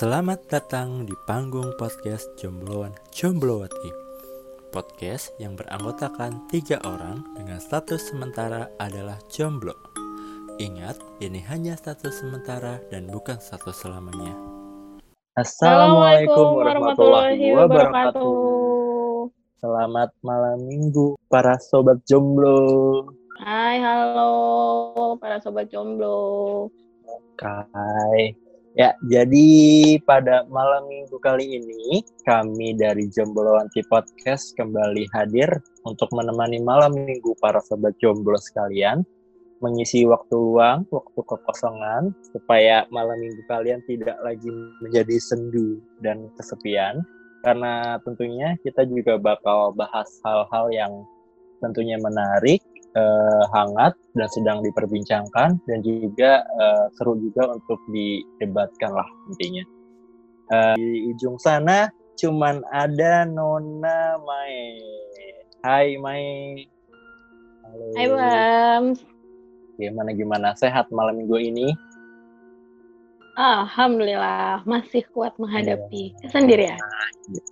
Selamat datang di panggung podcast Jombloan Jomblowati Podcast yang beranggotakan tiga orang dengan status sementara adalah jomblo Ingat, ini hanya status sementara dan bukan status selamanya Assalamualaikum warahmatullahi wabarakatuh. Selamat malam minggu para sobat jomblo. Hai, halo para sobat jomblo. Kai. Ya, jadi pada malam minggu kali ini kami dari Jomblo Anti Podcast kembali hadir untuk menemani malam minggu para sobat jomblo sekalian mengisi waktu luang, waktu kekosongan supaya malam minggu kalian tidak lagi menjadi sendu dan kesepian. Karena tentunya kita juga bakal bahas hal-hal yang tentunya menarik, eh, hangat dan sedang diperbincangkan dan juga eh, seru juga untuk didebatkan lah intinya. Eh, di ujung sana cuman ada Nona Mai. Hai Mai. Halo. Hai, Bams. Gimana gimana sehat malam minggu ini? Alhamdulillah, masih kuat menghadapi sendiri ya.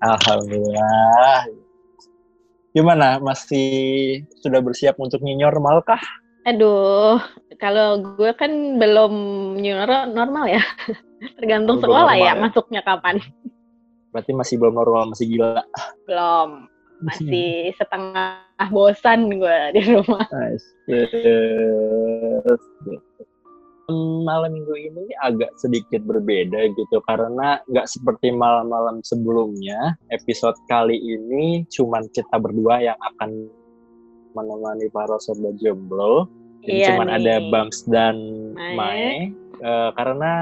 Alhamdulillah. Gimana? Masih sudah bersiap untuk new normal kah? Aduh, kalau gue kan belum new nor- normal ya. Tergantung Belum sekolah ya, ya? masuknya kapan. Berarti masih belum normal, masih gila. Belum. Masih setengah bosan gue di rumah. Nice. Malam minggu ini agak sedikit berbeda gitu karena nggak seperti malam-malam sebelumnya. Episode kali ini cuman kita berdua yang akan menemani para sobat jomblo. Jadi Iya cuman nih. ada Bams dan Mae. Mae. Eh, karena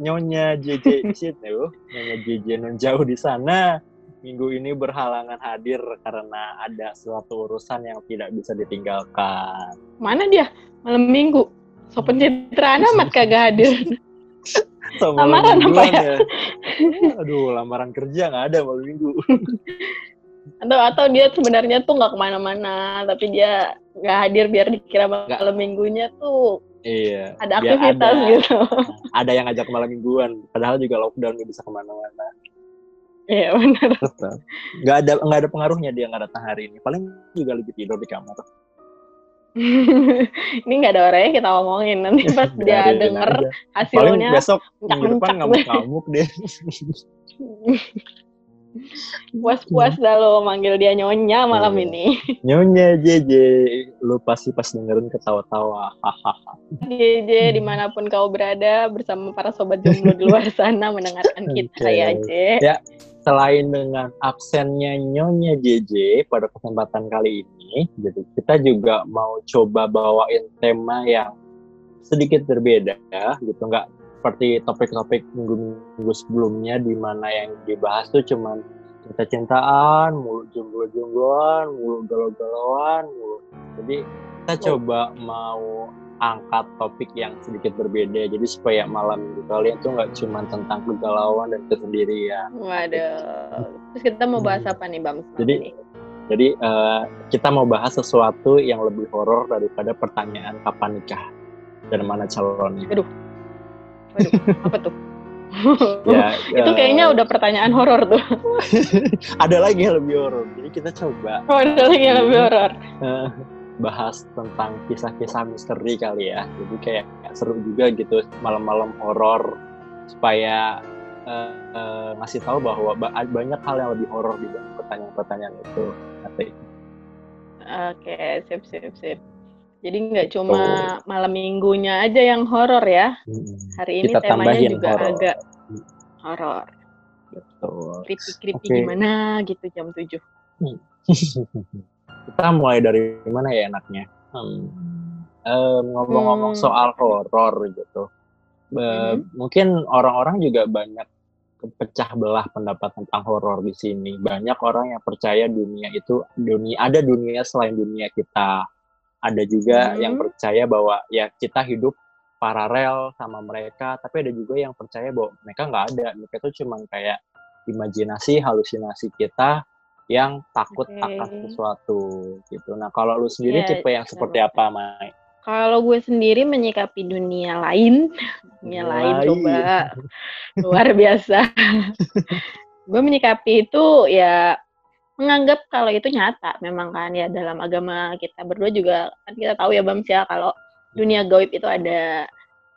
nyonya JJ di situ, nyonya JJ non jauh di sana, minggu ini berhalangan hadir karena ada suatu urusan yang tidak bisa ditinggalkan. Mana dia? Malam minggu. So pencitraan amat kagak hadir. Sama Lamaran apa mingguan ya? Aduh, lamaran kerja nggak ada malam minggu. atau atau dia sebenarnya tuh nggak ke mana-mana tapi dia nggak hadir biar dikira malam minggunya tuh Iya. ada aktivitas ada, gitu Ada yang ngajak malam mingguan, padahal juga lockdown nggak bisa ke mana-mana. iya benar. Nggak ada nggak ada pengaruhnya dia nggak datang hari ini. Paling juga lebih tidur di kamar. ini nggak ada orangnya kita omongin nanti pas dia Biarin denger aja. Paling hasilnya besok minggu depan mencak-mencak. ngamuk-ngamuk deh. puas-puas dah lo manggil dia nyonya malam Iya. ini Nyonya JJ, lu pasti pas dengerin ketawa-tawa. Hahaha. JJ di mana pun kau berada bersama para sobat jomblo di luar sana mendengarkan kita Oke. ya J Ya. Selain dengan absennya Nyonya JJ pada kesempatan kali ini, jadi kita juga mau coba bawain tema yang sedikit berbeda, gitu nggak seperti topik-topik minggu-minggu sebelumnya di mana yang dibahas tuh cuman cinta-cintaan, mulu jomblo-jombloan, mulu galau-galauan, mulu. Jadi kita Oh. coba mau angkat topik yang sedikit berbeda. Jadi supaya malam minggu kalian tuh nggak cuman tentang kegalauan dan kesendirian. waduh terus kita mau bahas apa nih Hmm. Jadi- Jadi eh, kita mau bahas sesuatu yang lebih horor daripada pertanyaan kapan nikah dan mana calonnya. waduh apa tuh Ya, itu eh, kayaknya udah pertanyaan horor tuh ada lagi yang lebih horor. Jadi kita coba Oh, ada lagi yang lebih horor. eh, bahas tentang kisah-kisah misteri kali ya. Jadi kayak seru juga gitu malam-malam horor supaya eh, eh, ngasih tahu bahwa ba- banyak hal yang lebih horor di dalam pertanyaan-pertanyaan itu. Oke, sip, sip, sip. Jadi nggak cuma malam minggunya aja yang horor ya. Hari ini Kita temanya juga horor. agak horor. Betul. Creepy-creepy Oke. gimana gitu jam 7. Kita mulai dari mana ya enaknya? Hmm. Ngomong-ngomong Hmm. soal horor gitu, Mhm. mungkin orang-orang juga banyak pecah belah pendapat tentang horor di sini. Banyak orang yang percaya dunia itu dunia ada dunia selain dunia kita. Ada juga Hmm. yang percaya bahwa ya kita hidup paralel sama mereka, tapi ada juga yang percaya bahwa mereka nggak ada. Mereka itu cuma kayak imajinasi, halusinasi kita yang takut Oke. akan sesuatu gitu. Nah, kalau lu sendiri Iya, tipe yang seperti apa, Mai? Kalau gue sendiri menyikapi dunia lain, dunia lain Lain. coba luar biasa. gue menyikapi itu ya menganggap kalau itu nyata memang kan ya dalam agama kita berdua juga kan kita tahu ya Bams ya kalau dunia gaib itu ada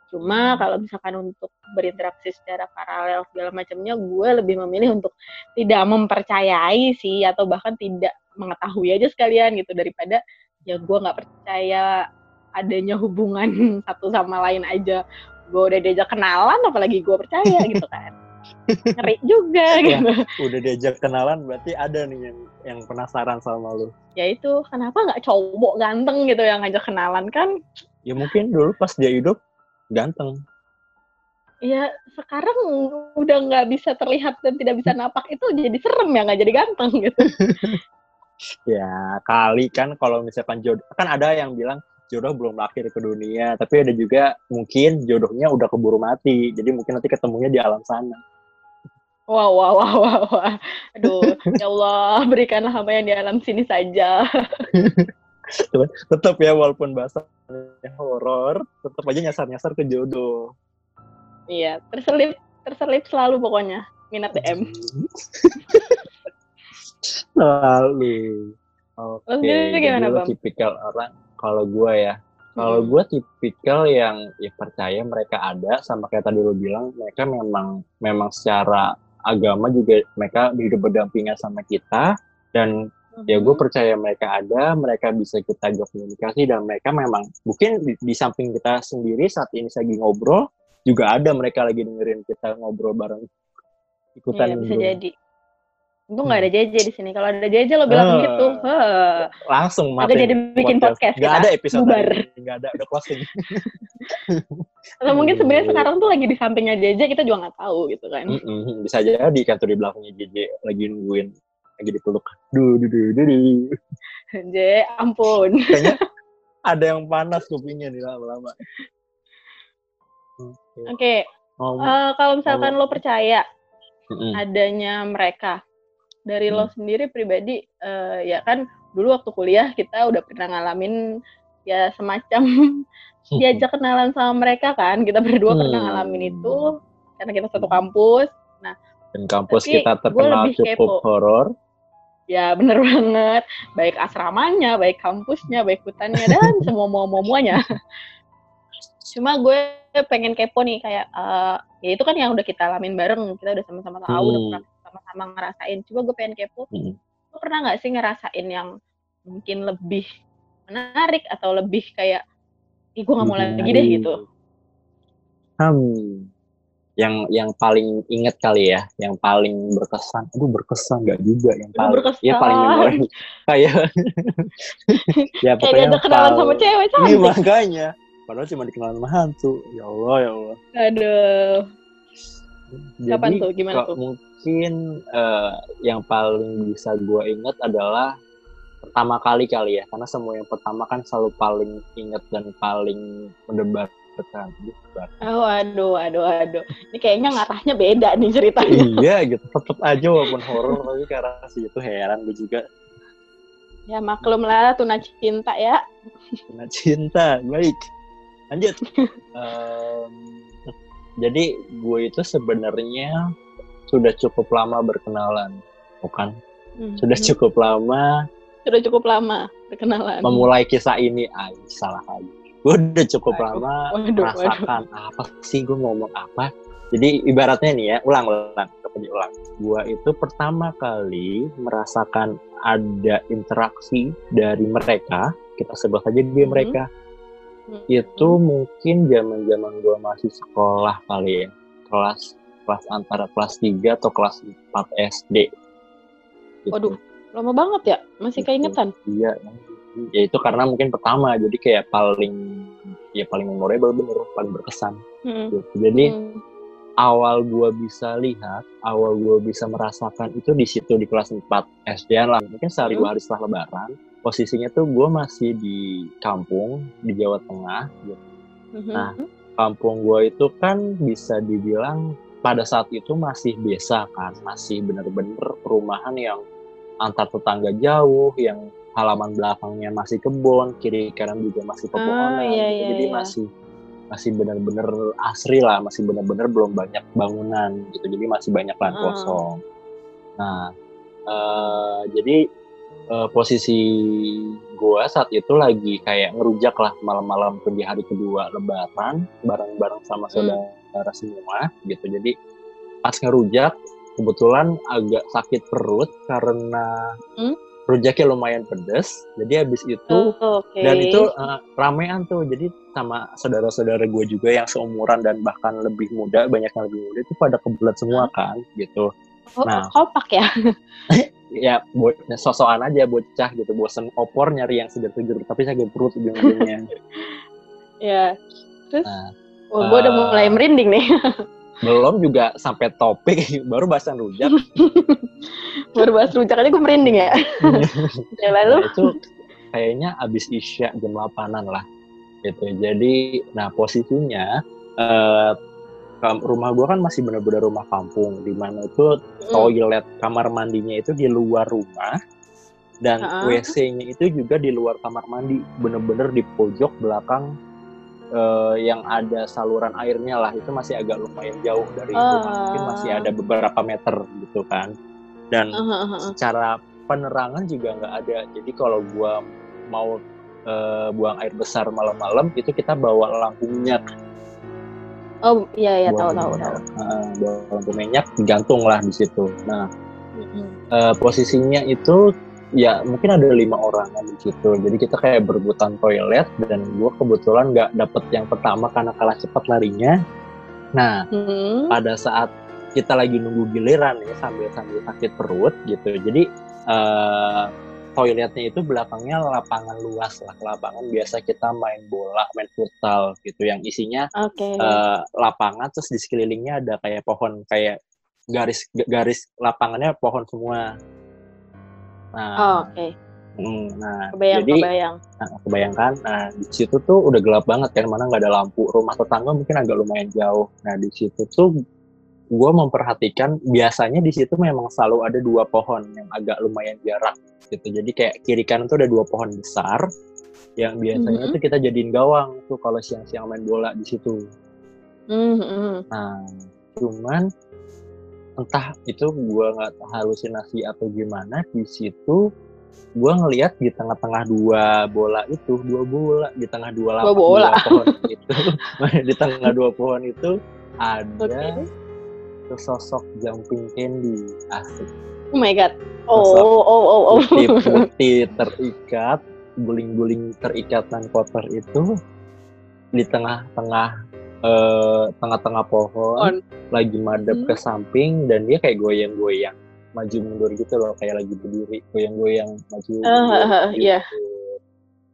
cuma kalau misalkan untuk berinteraksi secara paralel segala macamnya gue lebih memilih untuk tidak mempercayai sih atau bahkan tidak mengetahui aja sekalian gitu daripada ya gue nggak percaya adanya hubungan satu sama lain aja gue udah diajak kenalan apalagi gue percaya gitu kan ngeri juga Ya. gitu Udah diajak kenalan berarti ada nih yang yang penasaran sama lu. ya itu kenapa nggak cowok ganteng gitu yang ngajak kenalan kan Ya mungkin dulu pas dia hidup ganteng. ya sekarang udah nggak bisa terlihat dan tidak bisa napak itu jadi serem ya nggak jadi ganteng gitu Ya kali kan kalau misalkan jodoh kan ada yang bilang jodoh belum lahir ke dunia, tapi ada juga mungkin jodohnya udah keburu mati, jadi mungkin nanti ketemunya di alam sana. wah wah wah wah wah aduh ya Allah berikanlah hamba yang di alam sini saja Cuman tetap ya walaupun bahasanya horor, tetap aja nyasar-nyasar ke jodoh. iya terselip terselip selalu pokoknya minat DM Lalu, oke. Jadi gimana, Bam? tipikal orang kalau gue ya, kalau Hmm. gue tipikal yang ya percaya mereka ada, sama kayak tadi lo bilang, mereka memang memang secara agama juga mereka hidup berdampingan sama kita dan ya gue Mhm. percaya mereka ada, mereka bisa kita ajak komunikasi dan mereka memang mungkin di, di samping kita sendiri saat ini lagi ngobrol juga ada mereka lagi dengerin kita ngobrol bareng ikutan Iya, bisa jadi. Untung nggak ada JJ di sini. Kalau ada JJ lo bilang Ah. gitu, heh. langsung Agak matiin jadi bikin podcast Gak kita. ada episode Bubar. nggak ada udah closing Atau mungkin sebenarnya sekarang tuh lagi di sampingnya JJ kita juga nggak tahu gitu kan. Mm-mm, bisa jadi kan tuh di belakangnya JJ lagi nungguin lagi dipeluk duh duh duh duh, duh. J, ampun. kayaknya ada yang panas kupingnya nih lama-lama Oke. Oke, Mau- eh, kalau misalkan lo percaya adanya mereka dari lo Hmm. sendiri pribadi, eh, ya kan dulu waktu kuliah kita udah pernah ngalamin ya semacam diajak kenalan sama mereka kan. Kita berdua pernah Hmm. ngalamin itu karena kita satu kampus. dan kampus Tapi kita terkenal cukup horor Ya bener banget. Baik asramanya, baik kampusnya, baik hutannya, dan semua mau muanya Cuma gue pengen kepo nih kayak, eh, ya itu kan yang udah kita alamin bareng. Kita udah sama-sama tahu, udah Hmm. pernah sama-sama ngerasain. Coba gue pengen kepo, Hmm. lo pernah nggak sih ngerasain yang mungkin lebih menarik atau lebih kayak, ih gue nggak mau lagi deh Menarik. gitu. Hmm. Yang yang paling inget kali ya, yang paling berkesan. Aduh berkesan nggak juga yang paling. berkesan. Iya paling memorable. Kayak ya Kayak pokoknya diajak kenalan sama cewek Ini cantik. makanya. Padahal cuma dikenal sama hantu. Ya Allah, ya Allah. Aduh, kapan Jadi tuh? Gimana tuh? Mungkin eh, yang paling bisa gue inget adalah pertama kali kali ya. Karena semua yang pertama kan selalu paling inget dan paling mendebarkan. Mendebarkan. Oh, aduh, aduh, aduh. Ini kayaknya ngarahnya beda nih ceritanya. iya gitu. Tetep aja walaupun horor tapi karena sih itu heran gue juga. Ya maklum lah, tuna cinta ya. Kena cinta. Baik. Lanjut. Em, jadi gue itu sebenarnya sudah cukup lama berkenalan. Bukan sudah Mhm. cukup lama Sudah cukup lama berkenalan. memulai kisah ini ah salah lagi gue udah cukup Waduh, lama waduh, merasakan apa sih gue ngomong apa jadi ibaratnya nih ya ulang ulang coba diulang gue itu pertama kali merasakan ada interaksi dari mereka kita sebut saja dia Mhm. mereka Mhm. itu mungkin zaman zaman gue masih sekolah kali ya kelas kelas antara kelas 3 atau kelas 4 SD Gitu. Waduh, lama banget ya? Masih keingetan? Iya, ya itu karena mungkin pertama, jadi kayak paling ya paling memorable bener, paling berkesan. Hmm. Gitu. Jadi Hmm. awal gua bisa lihat, awal gua bisa merasakan itu di situ di kelas 4 SD lah. Mungkin sehari Hmm. dua hari setelah Lebaran, posisinya tuh gua masih di kampung di Jawa Tengah. gitu. Mhm. Nah, Kampung gua itu kan bisa dibilang pada saat itu masih desa kan, masih bener-bener perumahan yang antar tetangga jauh, yang halaman belakangnya masih kebun, kiri kanan juga masih pepohonan. Ah, iya, gitu. iya, Jadi iya. masih masih benar-benar asri lah, masih benar-benar belum banyak bangunan gitu. Jadi masih banyak lahan Ah. kosong. Nah, eh, jadi eh, posisi gua saat itu lagi kayak ngerujak lah malam-malam di hari kedua lebaran bareng-bareng sama Hmm. Saudara semua gitu. Jadi pas ngerujak kebetulan agak sakit perut karena Hmm? rujaknya lumayan pedes. Jadi habis itu Oh, Oke. dan itu eh, ramean tuh. Jadi sama saudara-saudara gue juga yang seumuran dan bahkan lebih muda, banyak yang lebih muda itu pada kebelet semua kan gitu. Oh, nah. kompak ya. Ya buat sosokan aja bocah gitu, bosen opor nyari yang seger-seger tapi sakit perut ujung-ujungnya. ya. Terus, Nah, oh, gue udah eh, mulai merinding nih. belum juga sampai topik baru bahasan rujak. Baru bahas rujak aja gue merinding ya. ya lalu, Nah, itu kayaknya abis isya jam 8-an lah gitu. Jadi nah posisinya eh, kam- rumah gua kan masih bener-bener rumah kampung di mana itu Hmm. toilet kamar mandinya itu di luar rumah dan Ha-ha. WC-nya itu juga di luar kamar mandi bener-bener di pojok belakang eh, yang ada saluran airnya lah itu masih agak lumayan jauh dari rumah mungkin masih Ah. ada beberapa meter gitu kan dan Uh, uh, uh, uh. secara penerangan juga nggak ada. Jadi kalau gua mau eh, buang air besar malam-malam itu kita bawa lampu minyak. oh iya iya tahu tahu tahu. bawa lampu minyak digantung lah di situ. Nah eh, posisinya itu ya mungkin ada lima orang di situ. Jadi kita kayak berebutan toilet dan gua kebetulan nggak dapet yang pertama karena kalah cepat larinya. Nah Hmm. pada saat kita lagi nunggu giliran ya sambil sambil sakit perut gitu jadi eh, toiletnya itu belakangnya lapangan luas lah lapangan biasa kita main bola main futsal gitu yang isinya Oke. eh, lapangan terus di sekelilingnya ada kayak pohon kayak garis garis lapangannya pohon semua nah Oh, Oke. mm, nah Kebayang jadi kebayang. Nah, kebayangkan, nah di situ tuh udah gelap banget kan, mana nggak ada lampu. Rumah tetangga mungkin agak lumayan jauh. Nah di situ tuh gue memperhatikan biasanya di situ memang selalu ada dua pohon yang agak lumayan jarak gitu. Jadi kayak kiri kanan tuh ada dua pohon besar yang biasanya Mhm. tuh kita jadiin gawang tuh kalau siang-siang main bola di situ. Hmm, hmm. Nah cuman entah itu gue nggak halusinasi atau gimana di situ gue ngelihat di tengah-tengah dua bola itu dua bola di tengah dua lapak bola. dua pohon itu di tengah dua pohon itu ada Oke. sesosok jumping candy asik Oh my god. Oh oh oh oh. oh. putih-putih terikat guling-guling terikat dan kotor itu di tengah-tengah eh, tengah-tengah pohon On. lagi madep Hmm. ke samping dan dia kayak goyang-goyang maju mundur gitu loh kayak lagi berdiri goyang-goyang maju ah, mundur ah, gitu. iya.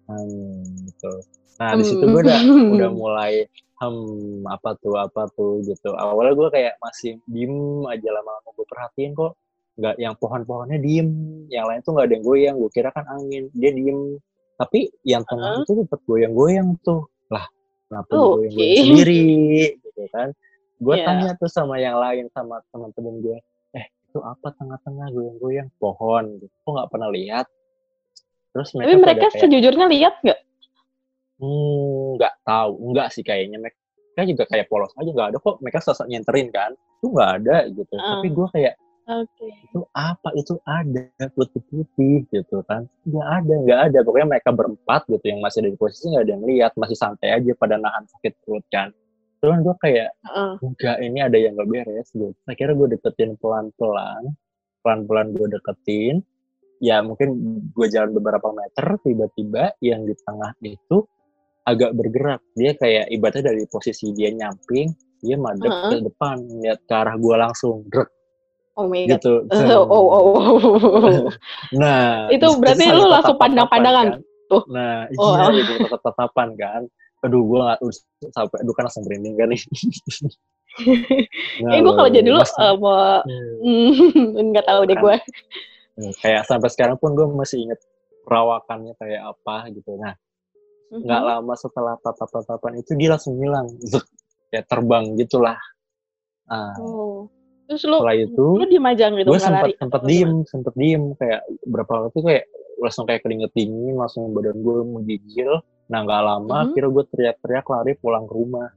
Hmm, gitu. Nah di situ gue udah udah mulai hmm apa tuh apa tuh gitu awalnya gue kayak masih diem aja lama-lama gue perhatiin kok nggak yang pohon-pohonnya diem yang lain tuh nggak ada yang goyang gue kira kan angin dia diem tapi yang tengah Heeh. itu tetap goyang-goyang tuh kenapa Oh, goyang-goyang oke. sendiri gitu kan gue Iya. tanya tuh sama yang lain sama teman-teman gue eh itu apa tengah-tengah goyang-goyang pohon gitu kok nggak pernah lihat terus mereka Tapi mereka kayak, sejujurnya lihat nggak? Hmm, nggak tahu, nggak sih kayaknya mereka juga kayak polos aja nggak ada kok mereka sosok nyenterin kan, itu nggak ada gitu. Ah. Tapi gue kayak Oke. itu apa itu ada putih-putih gitu kan, nggak ada nggak ada pokoknya mereka berempat gitu yang masih ada di posisi nggak ada yang lihat masih santai aja pada nahan sakit perut kan. Terus gue kayak Heeh. enggak ini ada yang nggak beres gitu. Akhirnya gue deketin pelan-pelan, pelan-pelan gue deketin. Ya mungkin gue jalan beberapa meter, tiba-tiba yang di tengah itu agak bergerak. Dia kayak ibaratnya dari posisi dia nyamping, dia madep Heeh. ke depan, lihat ke arah gue langsung, drek Oh my god. gitu. Oh, oh, oh, oh. Nah, Itu di situ berarti lu langsung pandang-pandangan kan. tuh? Nah, Oh. iya, itu tatap-tatapan kan. Aduh, gue nggak sampai, aduh kan langsung merinding kan nih. Eh, gue kalau jadi lu Mas- eh, mau Hmm. Hmm, nggak tahu deh gue. Hmm, kayak sampai sekarang pun gue masih inget perawakannya kayak apa gitu nah nggak lama setelah tatap-tatapan itu dia langsung hilang kayak terbang gitulah nah, Oh. Terus lu setelah itu lu diem aja gitu gue sempat sempat diem sempat diem. Kayak berapa waktu kayak langsung kayak keringet dingin langsung badan gue menggigil. Nah nggak lama Mhm. kira gue teriak-teriak lari pulang ke rumah.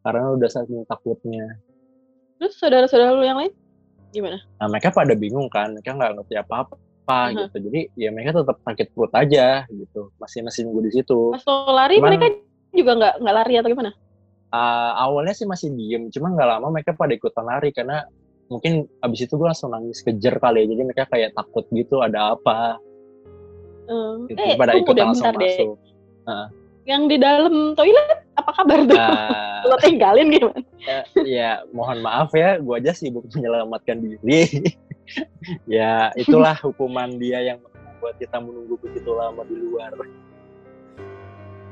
Karena udah saking takutnya. Terus saudara-saudara lu yang lain? Gimana? nah mereka pada bingung kan mereka nggak ngerti apa-apa Mhm. gitu. Jadi ya mereka tetap sakit perut aja gitu. Masih masih nunggu di situ. Pas lo lari Cuman- mereka juga nggak nggak lari atau gimana? Uh, awalnya sih masih diem. Cuman nggak lama mereka pada ikutan lari karena mungkin abis itu gue langsung nangis kejer kali ya jadi mereka kayak takut gitu ada apa gitu. eh, pada deh, langsung bentar deh. masuk Yang di dalam toilet apa kabar tuh? Nah, lo tinggalin gimana? ya, ya mohon maaf ya gue aja sibuk menyelamatkan diri ya itulah hukuman dia yang membuat kita menunggu begitu lama di luar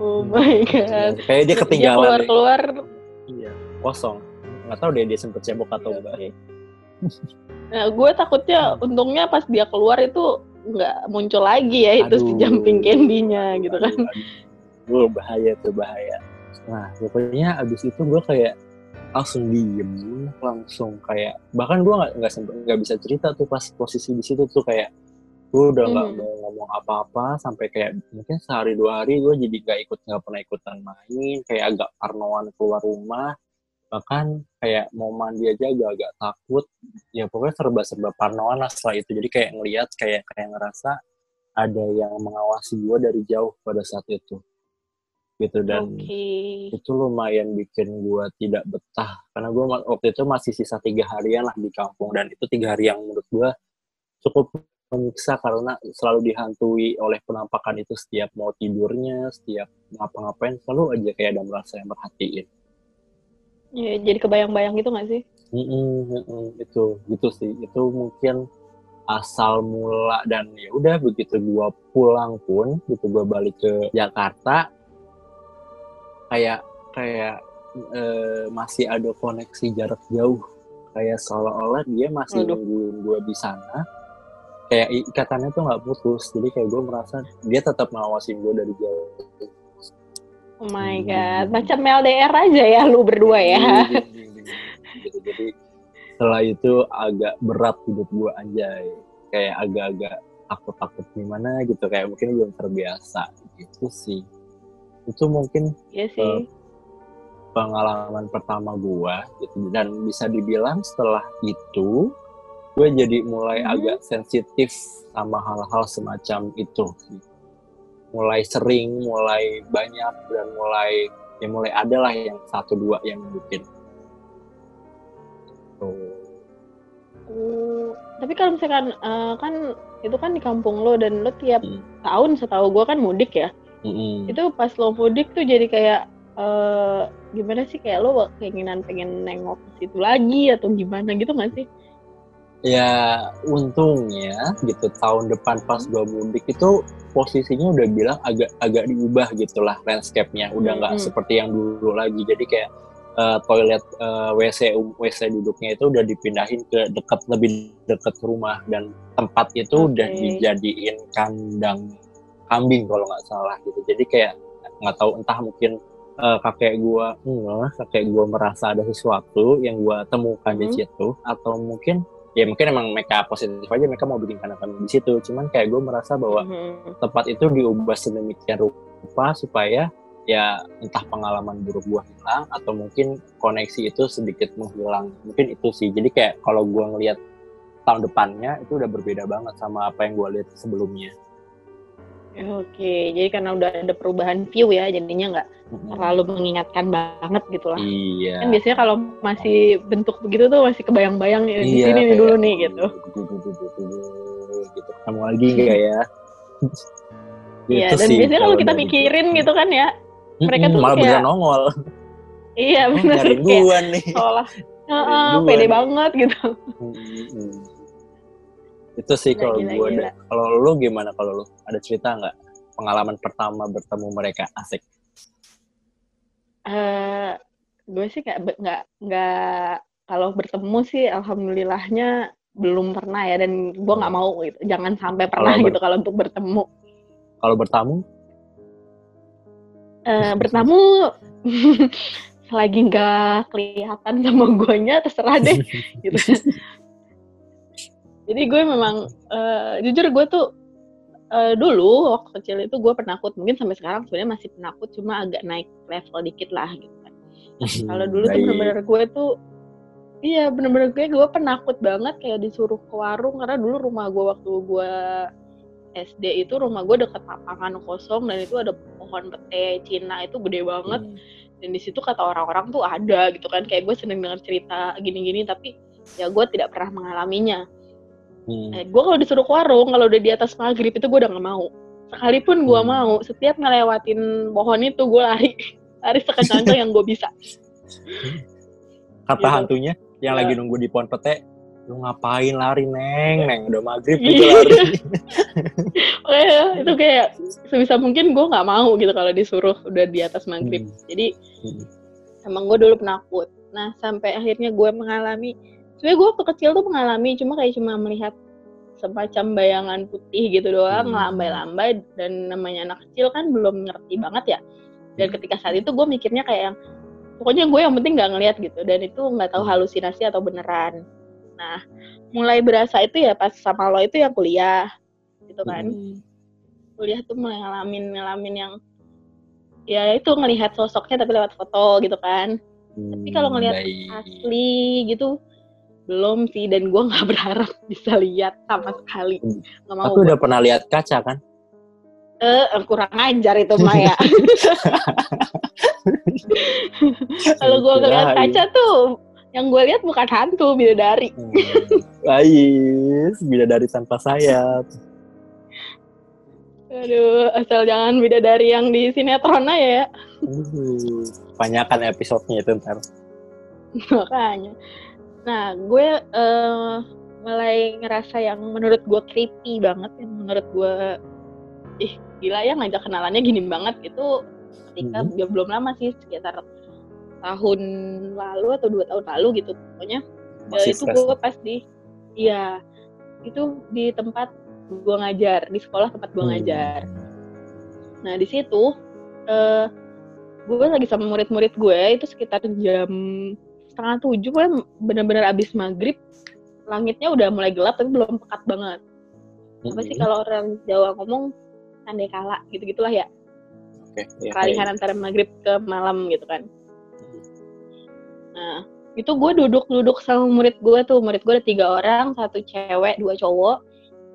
Oh my Ya, god. kayak dia ketinggalan keluar deh. keluar. iya kosong nggak tahu deh dia sempet cebok atau enggak Nah, gue takutnya untungnya pas dia keluar itu nggak muncul lagi ya itu si Aduh. jumping candy-nya gitu kan. Aduh, aduh. Aduh, bahaya tuh bahaya. Nah pokoknya abis itu gue kayak langsung diem, langsung kayak bahkan gue nggak nggak sempet nggak bisa cerita tuh pas posisi di situ tuh kayak gue udah nggak Mhm. mau ngomong apa-apa sampai kayak mungkin sehari dua hari gue jadi nggak ikut nggak pernah ikutan main kayak agak parnoan keluar rumah bahkan kayak mau mandi aja agak-agak takut. Ya pokoknya serba-serba parnoan lah setelah itu. Jadi kayak ngelihat kayak kayak ngerasa ada yang mengawasi gue dari jauh pada saat itu. Gitu dan Oke. itu lumayan bikin gue tidak betah. Karena gue waktu itu masih sisa tiga harian lah di kampung. Dan itu tiga hari yang menurut gue cukup menyiksa karena selalu dihantui oleh penampakan itu setiap mau tidurnya setiap ngapa-ngapain selalu aja kayak ada merasa yang merhatiin Ya, jadi kebayang-bayang gitu gak sih? Mm-mm, mm-mm, itu gitu sih. Itu mungkin asal mula dan ya udah begitu gua pulang pun gitu gua balik ke Jakarta kayak kayak eh, masih ada koneksi jarak jauh. Kayak seolah-olah dia masih Waduh. nungguin gua di sana. Kayak ikatannya tuh nggak putus. Jadi kayak gue merasa dia tetap ngawasin gue dari jauh Oh my Hmm. god, macam LDR aja ya lu berdua ya. gitu. Jadi setelah itu agak berat hidup gue anjay. Kayak agak-agak takut-takut gimana gitu. Kayak mungkin belum terbiasa gitu sih. Itu mungkin Iya sih. pengalaman pertama gue gitu. Dan bisa dibilang setelah itu gue jadi mulai Mhm. agak sensitif sama hal-hal semacam itu sih. Mulai sering, mulai banyak dan mulai ya mulai ada lah yang satu dua yang Tuh. Oh, tapi kalau misalkan eh, kan itu kan di kampung lo dan lo tiap Hmm. tahun setahu gue kan mudik ya. Mm-mm. Itu pas lo mudik tuh jadi kayak eh gimana sih kayak lo keinginan pengen nengok ke situ lagi atau gimana gitu gak sih? Ya untungnya gitu tahun depan pas gua mudik itu posisinya udah bilang agak agak diubah gitulah landscape-nya udah nggak Mm-mm. seperti yang dulu lagi jadi kayak eh, toilet eh, WC um- WC duduknya itu udah dipindahin ke dekat lebih dekat rumah dan tempat itu udah Oke. dijadiin kandang kambing kalau nggak salah gitu jadi kayak nggak tahu entah mungkin eh, kakek gua enggak kakek gua merasa ada sesuatu yang gua temukan di Mhm. situ atau mungkin ya mungkin emang mereka positif aja mereka mau bikin kandang di situ. Cuman kayak gue merasa bahwa Mhm. tempat itu diubah sedemikian rupa supaya ya entah pengalaman buruk gua hilang atau mungkin koneksi itu sedikit menghilang. Mungkin itu sih. Jadi kayak kalau gua ngelihat tahun depannya itu udah berbeda banget sama apa yang gua lihat sebelumnya Oke, jadi karena udah ada perubahan view ya, jadinya nggak terlalu mengingatkan banget gitu lah. iya Kan biasanya kalau masih bentuk begitu tuh masih kebayang-bayang ya, di Iya, sini nih kayak, dulu nih gitu. gitu ketemu lagi enggak ya Iya, Itu dan sih biasanya kalau kita mikirin gua. gitu kan ya, mereka tuh malah kayak- beneran nongol iya oh, benar nyariin kayak nih seolah "Heeh, Nyariin pede gua nih." banget gitu. Itu sih kalau gue kalau lu gimana kalau lu ada cerita nggak pengalaman pertama bertemu mereka asik Eh, gue sih nggak nggak nggak kalau bertemu sih alhamdulillahnya belum pernah ya dan gue nggak mau gitu. Jangan sampai pernah ber- gitu kalau untuk bertemu. kalau bertamu Eh, bertamu selagi nggak kelihatan sama guanya terserah deh gitu. Jadi gue memang eh, jujur gue tuh uh, dulu waktu kecil itu gue penakut. Mungkin sampai sekarang sebenarnya masih penakut cuma agak naik level dikit lah gitu kan. Kalau dulu tuh bener-bener gue tuh iya bener-bener gue gue penakut banget kayak disuruh ke warung. Karena dulu rumah gue waktu gue SD itu rumah gue deket lapangan kosong dan itu ada pohon pete Cina itu gede banget. Hmm. dan di situ kata orang-orang tuh ada gitu kan. Kayak gue seneng dengar cerita gini-gini tapi ya gue tidak pernah mengalaminya Hmm. Eh, gue kalau disuruh ke warung, kalau udah di atas maghrib itu gue udah gak mau. Sekalipun gue hmm. mau, setiap ngelewatin pohon itu gue lari, lari sekencang yang gue bisa. Kata gitu. hantunya yang ya. lagi nunggu di pohon pete, lu ngapain lari neng neng udah maghrib gitu lari ya, itu kayak sebisa mungkin gue nggak mau gitu kalau disuruh udah di atas maghrib hmm. jadi hmm. emang gue dulu penakut nah sampai akhirnya gue mengalami sebenarnya gue waktu kecil tuh mengalami cuma kayak cuma melihat semacam bayangan putih gitu doang hmm. lambai-lambai dan namanya anak kecil kan belum ngerti banget ya dan hmm. ketika saat itu gue mikirnya kayak yang pokoknya gue yang penting nggak ngeliat gitu dan itu nggak tahu hmm. halusinasi atau beneran nah mulai berasa itu ya pas sama lo itu yang kuliah gitu kan hmm. kuliah tuh mulai ngalamin ngalamin yang ya itu ngelihat sosoknya tapi lewat foto gitu kan hmm, tapi kalau ngelihat asli gitu belum sih dan gue nggak berharap bisa lihat sama sekali hmm. nggak mau aku udah pernah lihat kaca kan eh uh, kurang ajar itu Maya kalau gue ngeliat kaca tuh yang gue lihat bukan hantu bidadari Ais hmm. bidadari tanpa sayap Aduh, asal jangan bidadari yang di sinetron aja ya. Uh, banyakan episodenya itu ntar. Makanya. Nah, gue uh, mulai ngerasa yang menurut gue creepy banget, yang menurut gue, ih gila ya ngajak kenalannya gini banget itu ketika mm -hmm. belum lama sih sekitar tahun lalu atau dua tahun lalu gitu pokoknya ya, itu gue pas di iya itu di tempat gue ngajar di sekolah tempat gue hmm. ngajar nah di situ uh, gue lagi sama murid-murid gue itu sekitar jam setengah tujuh kan bener-bener abis maghrib langitnya udah mulai gelap tapi belum pekat banget mm-hmm. apa sih kalau orang Jawa ngomong tandai kala gitu gitulah ya okay, yeah, kalihan yeah. antara maghrib ke malam gitu kan mm-hmm. nah itu gue duduk-duduk sama murid gue tuh murid gue ada tiga orang satu cewek dua cowok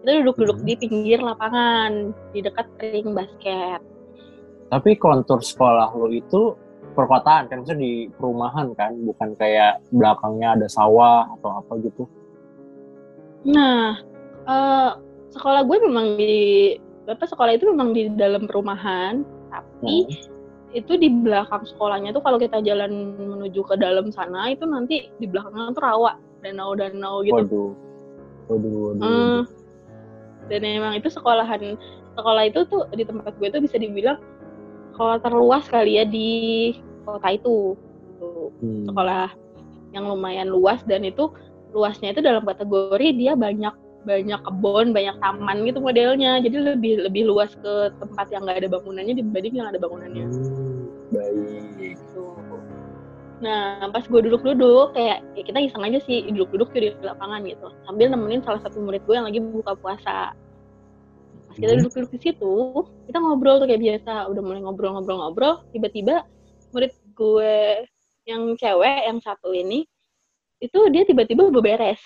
kita duduk-duduk hmm. di pinggir lapangan di dekat ring basket tapi kontur sekolah lo itu perkotaan kan maksudnya di perumahan kan bukan kayak belakangnya ada sawah atau apa gitu. Nah uh, sekolah gue memang di apa sekolah itu memang di dalam perumahan tapi hmm. itu di belakang sekolahnya tuh kalau kita jalan menuju ke dalam sana itu nanti di belakangnya tuh rawa danau-danau gitu. Waduh. Waduh waduh, Uh, dan emang itu sekolahan sekolah itu tuh di tempat gue tuh bisa dibilang sekolah terluas kali ya di kota itu gitu. hmm. sekolah yang lumayan luas dan itu luasnya itu dalam kategori dia banyak banyak kebun banyak taman gitu modelnya jadi lebih lebih luas ke tempat yang nggak ada bangunannya dibanding yang ada bangunannya hmm, baik gitu. nah pas gue duduk-duduk kayak ya kita iseng aja sih duduk-duduk di lapangan gitu sambil nemenin salah satu murid gue yang lagi buka puasa kita hmm. duduk-duduk di situ kita ngobrol tuh kayak biasa. Udah mulai ngobrol-ngobrol-ngobrol tiba-tiba murid gue yang cewek yang satu ini itu dia tiba-tiba beberes.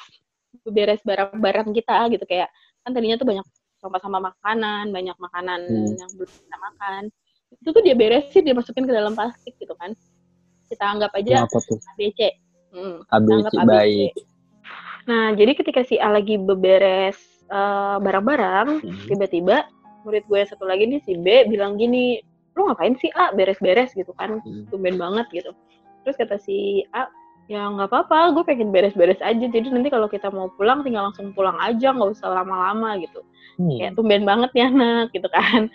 Beberes barang-barang kita gitu kayak kan tadinya tuh banyak sampah-sampah makanan banyak makanan hmm. yang belum kita makan. Itu tuh dia beresin dia masukin ke dalam plastik gitu kan. Kita anggap aja ABC hmm, ABC, ABC baik. Nah jadi ketika si A lagi beberes uh, barang-barang hmm. tiba-tiba murid gue satu lagi nih si B bilang gini lu ngapain sih A? Beres-beres gitu kan. Hmm. tumben banget gitu. Terus kata si A ya nggak apa-apa gue pengen beres-beres aja. Jadi nanti kalau kita mau pulang tinggal langsung pulang aja nggak usah lama-lama gitu. Hmm. kayak tumben banget ya anak gitu kan.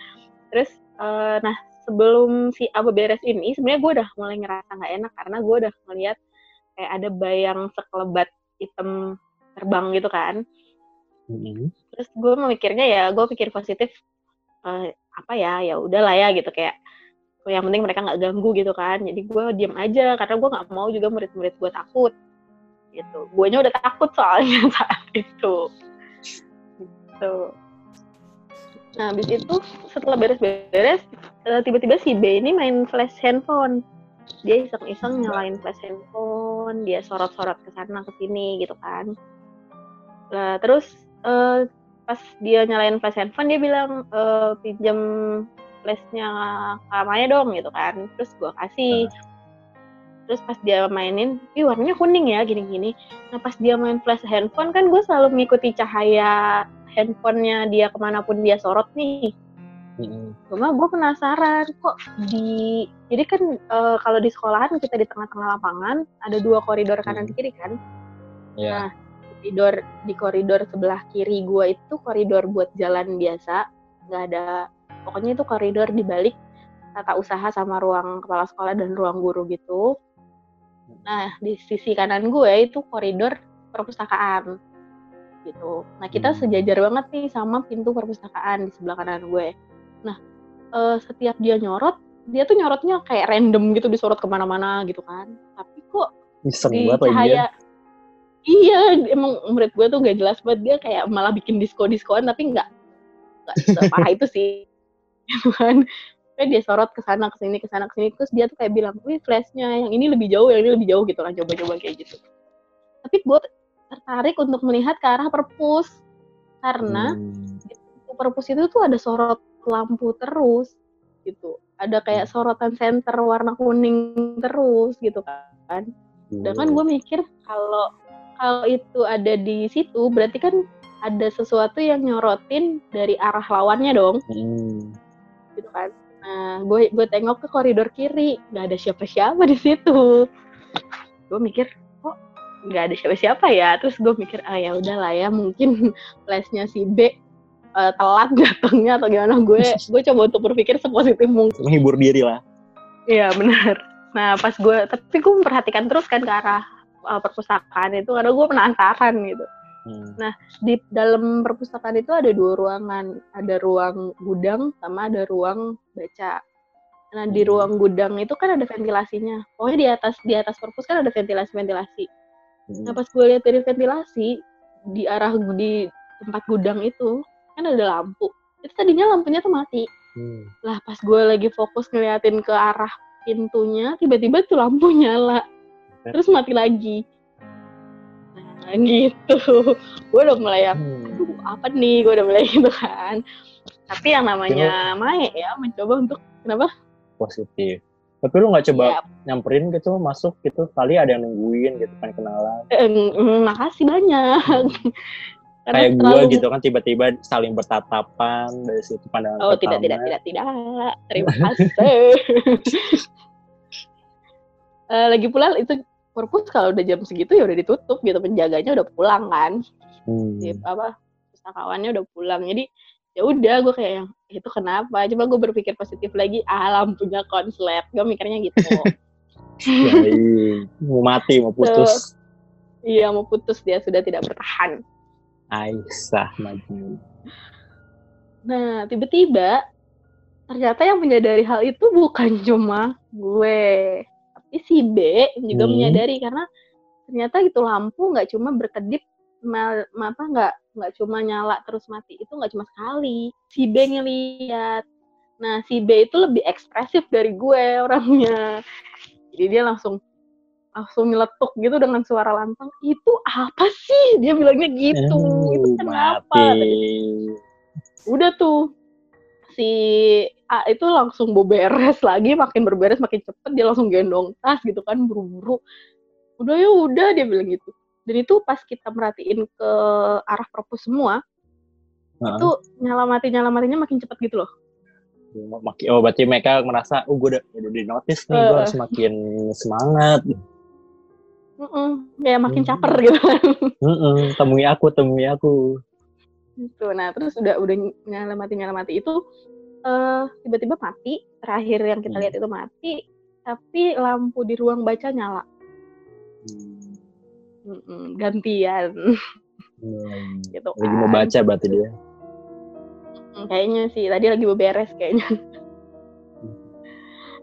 Terus uh, nah sebelum si A beres ini sebenarnya gue udah mulai ngerasa nggak enak karena gue udah ngeliat kayak ada bayang sekelebat hitam terbang gitu kan hmm. terus gue memikirnya ya gue pikir positif uh, apa ya ya udahlah ya gitu kayak yang penting mereka nggak ganggu gitu kan jadi gue diem aja karena gue nggak mau juga murid-murid gue takut gitu gue nya udah takut soalnya saat itu gitu Nah, habis itu setelah beres-beres, eh, tiba-tiba si B ini main flash handphone. Dia iseng-iseng nyalain flash handphone, dia sorot-sorot ke sana ke sini gitu kan. Nah, terus eh, pas dia nyalain flash handphone dia bilang eh, pinjam flashnya Kak Maya dong gitu kan. Terus gua kasih. Terus pas dia mainin, ih warnanya kuning ya gini-gini. Nah pas dia main flash handphone kan gue selalu mengikuti cahaya handphonenya dia ke mana pun dia sorot nih. Mm-mm. Cuma gue penasaran kok di jadi kan eh, kalau di sekolahan kita di tengah-tengah lapangan ada dua koridor kanan Hmm. kiri kan. Ya. Nah, koridor di koridor sebelah kiri gue itu koridor buat jalan biasa, nggak ada pokoknya itu koridor di balik tata usaha sama ruang kepala sekolah dan ruang guru gitu. Nah, di sisi kanan gue itu koridor perpustakaan gitu. Nah, kita Hmm. sejajar banget nih sama pintu perpustakaan di sebelah kanan gue. Nah, eh, setiap dia nyorot, dia tuh nyorotnya kayak random gitu disorot ke mana-mana gitu kan. Tapi kok Iseng di banget lagi dia. Iya emang murid gue tuh gak jelas banget. Dia kayak malah bikin disko diskoan tapi nggak nggak separah itu sih. Kayak dia sorot ke sana ke sini ke sana ke sini. Terus dia tuh kayak bilang wih flashnya yang ini lebih jauh yang ini lebih jauh gitu kan coba-coba kayak gitu. Tapi gue tertarik untuk melihat ke arah perpus. Karena Hmm. perpus itu tuh ada sorot lampu terus gitu. Ada kayak sorotan senter warna kuning terus gitu kan. Sedangkan gue mikir kalau kalau itu ada di situ berarti kan ada sesuatu yang nyorotin dari arah lawannya dong, Hmm. gitu kan. Nah, gue gue tengok ke koridor kiri, nggak ada siapa-siapa di situ. Gue mikir, kok nggak ada siapa-siapa ya? Terus gue mikir, ah ya udahlah ya, mungkin flashnya si B eh, telat datangnya atau gimana. Gue gue coba untuk berpikir sepositif mungkin. Menghibur diri lah. Iya benar. Nah pas gue, tapi gue memperhatikan terus kan ke arah uh, perpustakaan itu karena gue penasaran gitu. Hmm. Di dalam perpustakaan itu ada dua ruangan, ada ruang gudang sama ada ruang baca. Nah di Hmm. ruang gudang itu kan ada ventilasinya. Pokoknya di atas di atas perpus kan ada ventilasi ventilasi. Hmm. Nah pas gue lihat dari ventilasi di arah di tempat gudang itu kan ada lampu. Itu tadinya lampunya tuh mati. Hmm. Lah pas gue lagi fokus ngeliatin ke arah pintunya, tiba-tiba tuh lampu nyala. Terus mati lagi. Nah gitu. gue udah mulai Hmm. aduh apa nih, gue udah mulai gitu kan. Tapi yang namanya Mae ya, mencoba untuk, kenapa? Positif. Tapi lu nggak coba Ya, nyamperin gitu masuk gitu kali ada yang nungguin gitu kan kenalan eh, mm, makasih banyak. Karena kayak terlalu- gitu kan tiba-tiba saling bertatapan dari situ pandangan Oh tidak pertama. tidak tidak tidak. Terima kasih. Eh, lagi pula itu perpus kalau udah jam segitu ya udah ditutup gitu penjaganya udah pulang kan. Hmm. Si apa pustakawannya udah pulang. Jadi ya udah gue kayak itu kenapa? Coba gue berpikir positif lagi. Ah lampunya konslet. Gue mikirnya gitu. Ya, iya. mau mati mau putus iya mau putus dia sudah tidak bertahan. Aisyah maju Nah tiba-tiba ternyata yang menyadari hal itu bukan cuma gue, si B juga Hmm. menyadari karena ternyata itu lampu nggak cuma berkedip, mal, apa nggak nggak cuma nyala terus mati itu nggak cuma sekali. Si B ngeliat. Nah si B itu lebih ekspresif dari gue orangnya. Jadi dia langsung langsung nyeletuk gitu dengan suara lantang. Itu apa sih? Dia bilangnya gitu. itu kenapa? udah tuh si A itu langsung beberes lagi makin berberes makin cepet dia langsung gendong tas gitu kan buru-buru udah ya udah dia bilang gitu dan itu pas kita merhatiin ke arah perpus semua Heeh. itu nyala mati nyala matinya makin cepet gitu loh Maki- oh berarti mereka merasa oh gue udah udah di notice nih gue Eh. harus makin semangat Mm-mm, kayak makin Hmm. caper gitu kan Mm-mm, temui aku temui aku gitu nah terus udah udah nyala mati nyala mati itu eh tiba-tiba mati terakhir yang kita Hmm. lihat itu mati tapi lampu di ruang baca nyala Mm-mm, gantian Hmm. gitu kan. lagi mau baca berarti dia Hmm, kayaknya sih tadi lagi beberes kayaknya.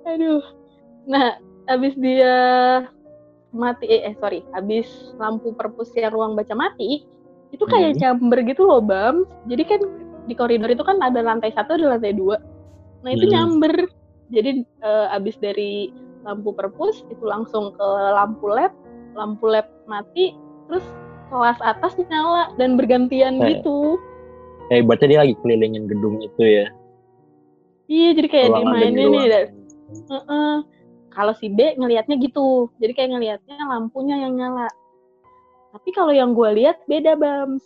Aduh. Nah, habis dia mati eh, sorry, habis lampu perpus yang ruang baca mati, itu kayak Hmm. chamber gitu loh, Bam. Jadi kan di koridor itu kan ada lantai satu ada lantai dua nah itu Hmm. nyamber jadi eh, abis dari lampu perpus itu langsung ke lampu lab lampu lab mati terus kelas atas nyala dan bergantian gitu Kayak berarti dia lagi kelilingin gedung itu ya. iya jadi kayak Ruangan dimainin nih dan Heeh. Kalau si B ngelihatnya gitu, jadi kayak ngelihatnya lampunya yang nyala. Tapi kalau yang gue lihat beda bams.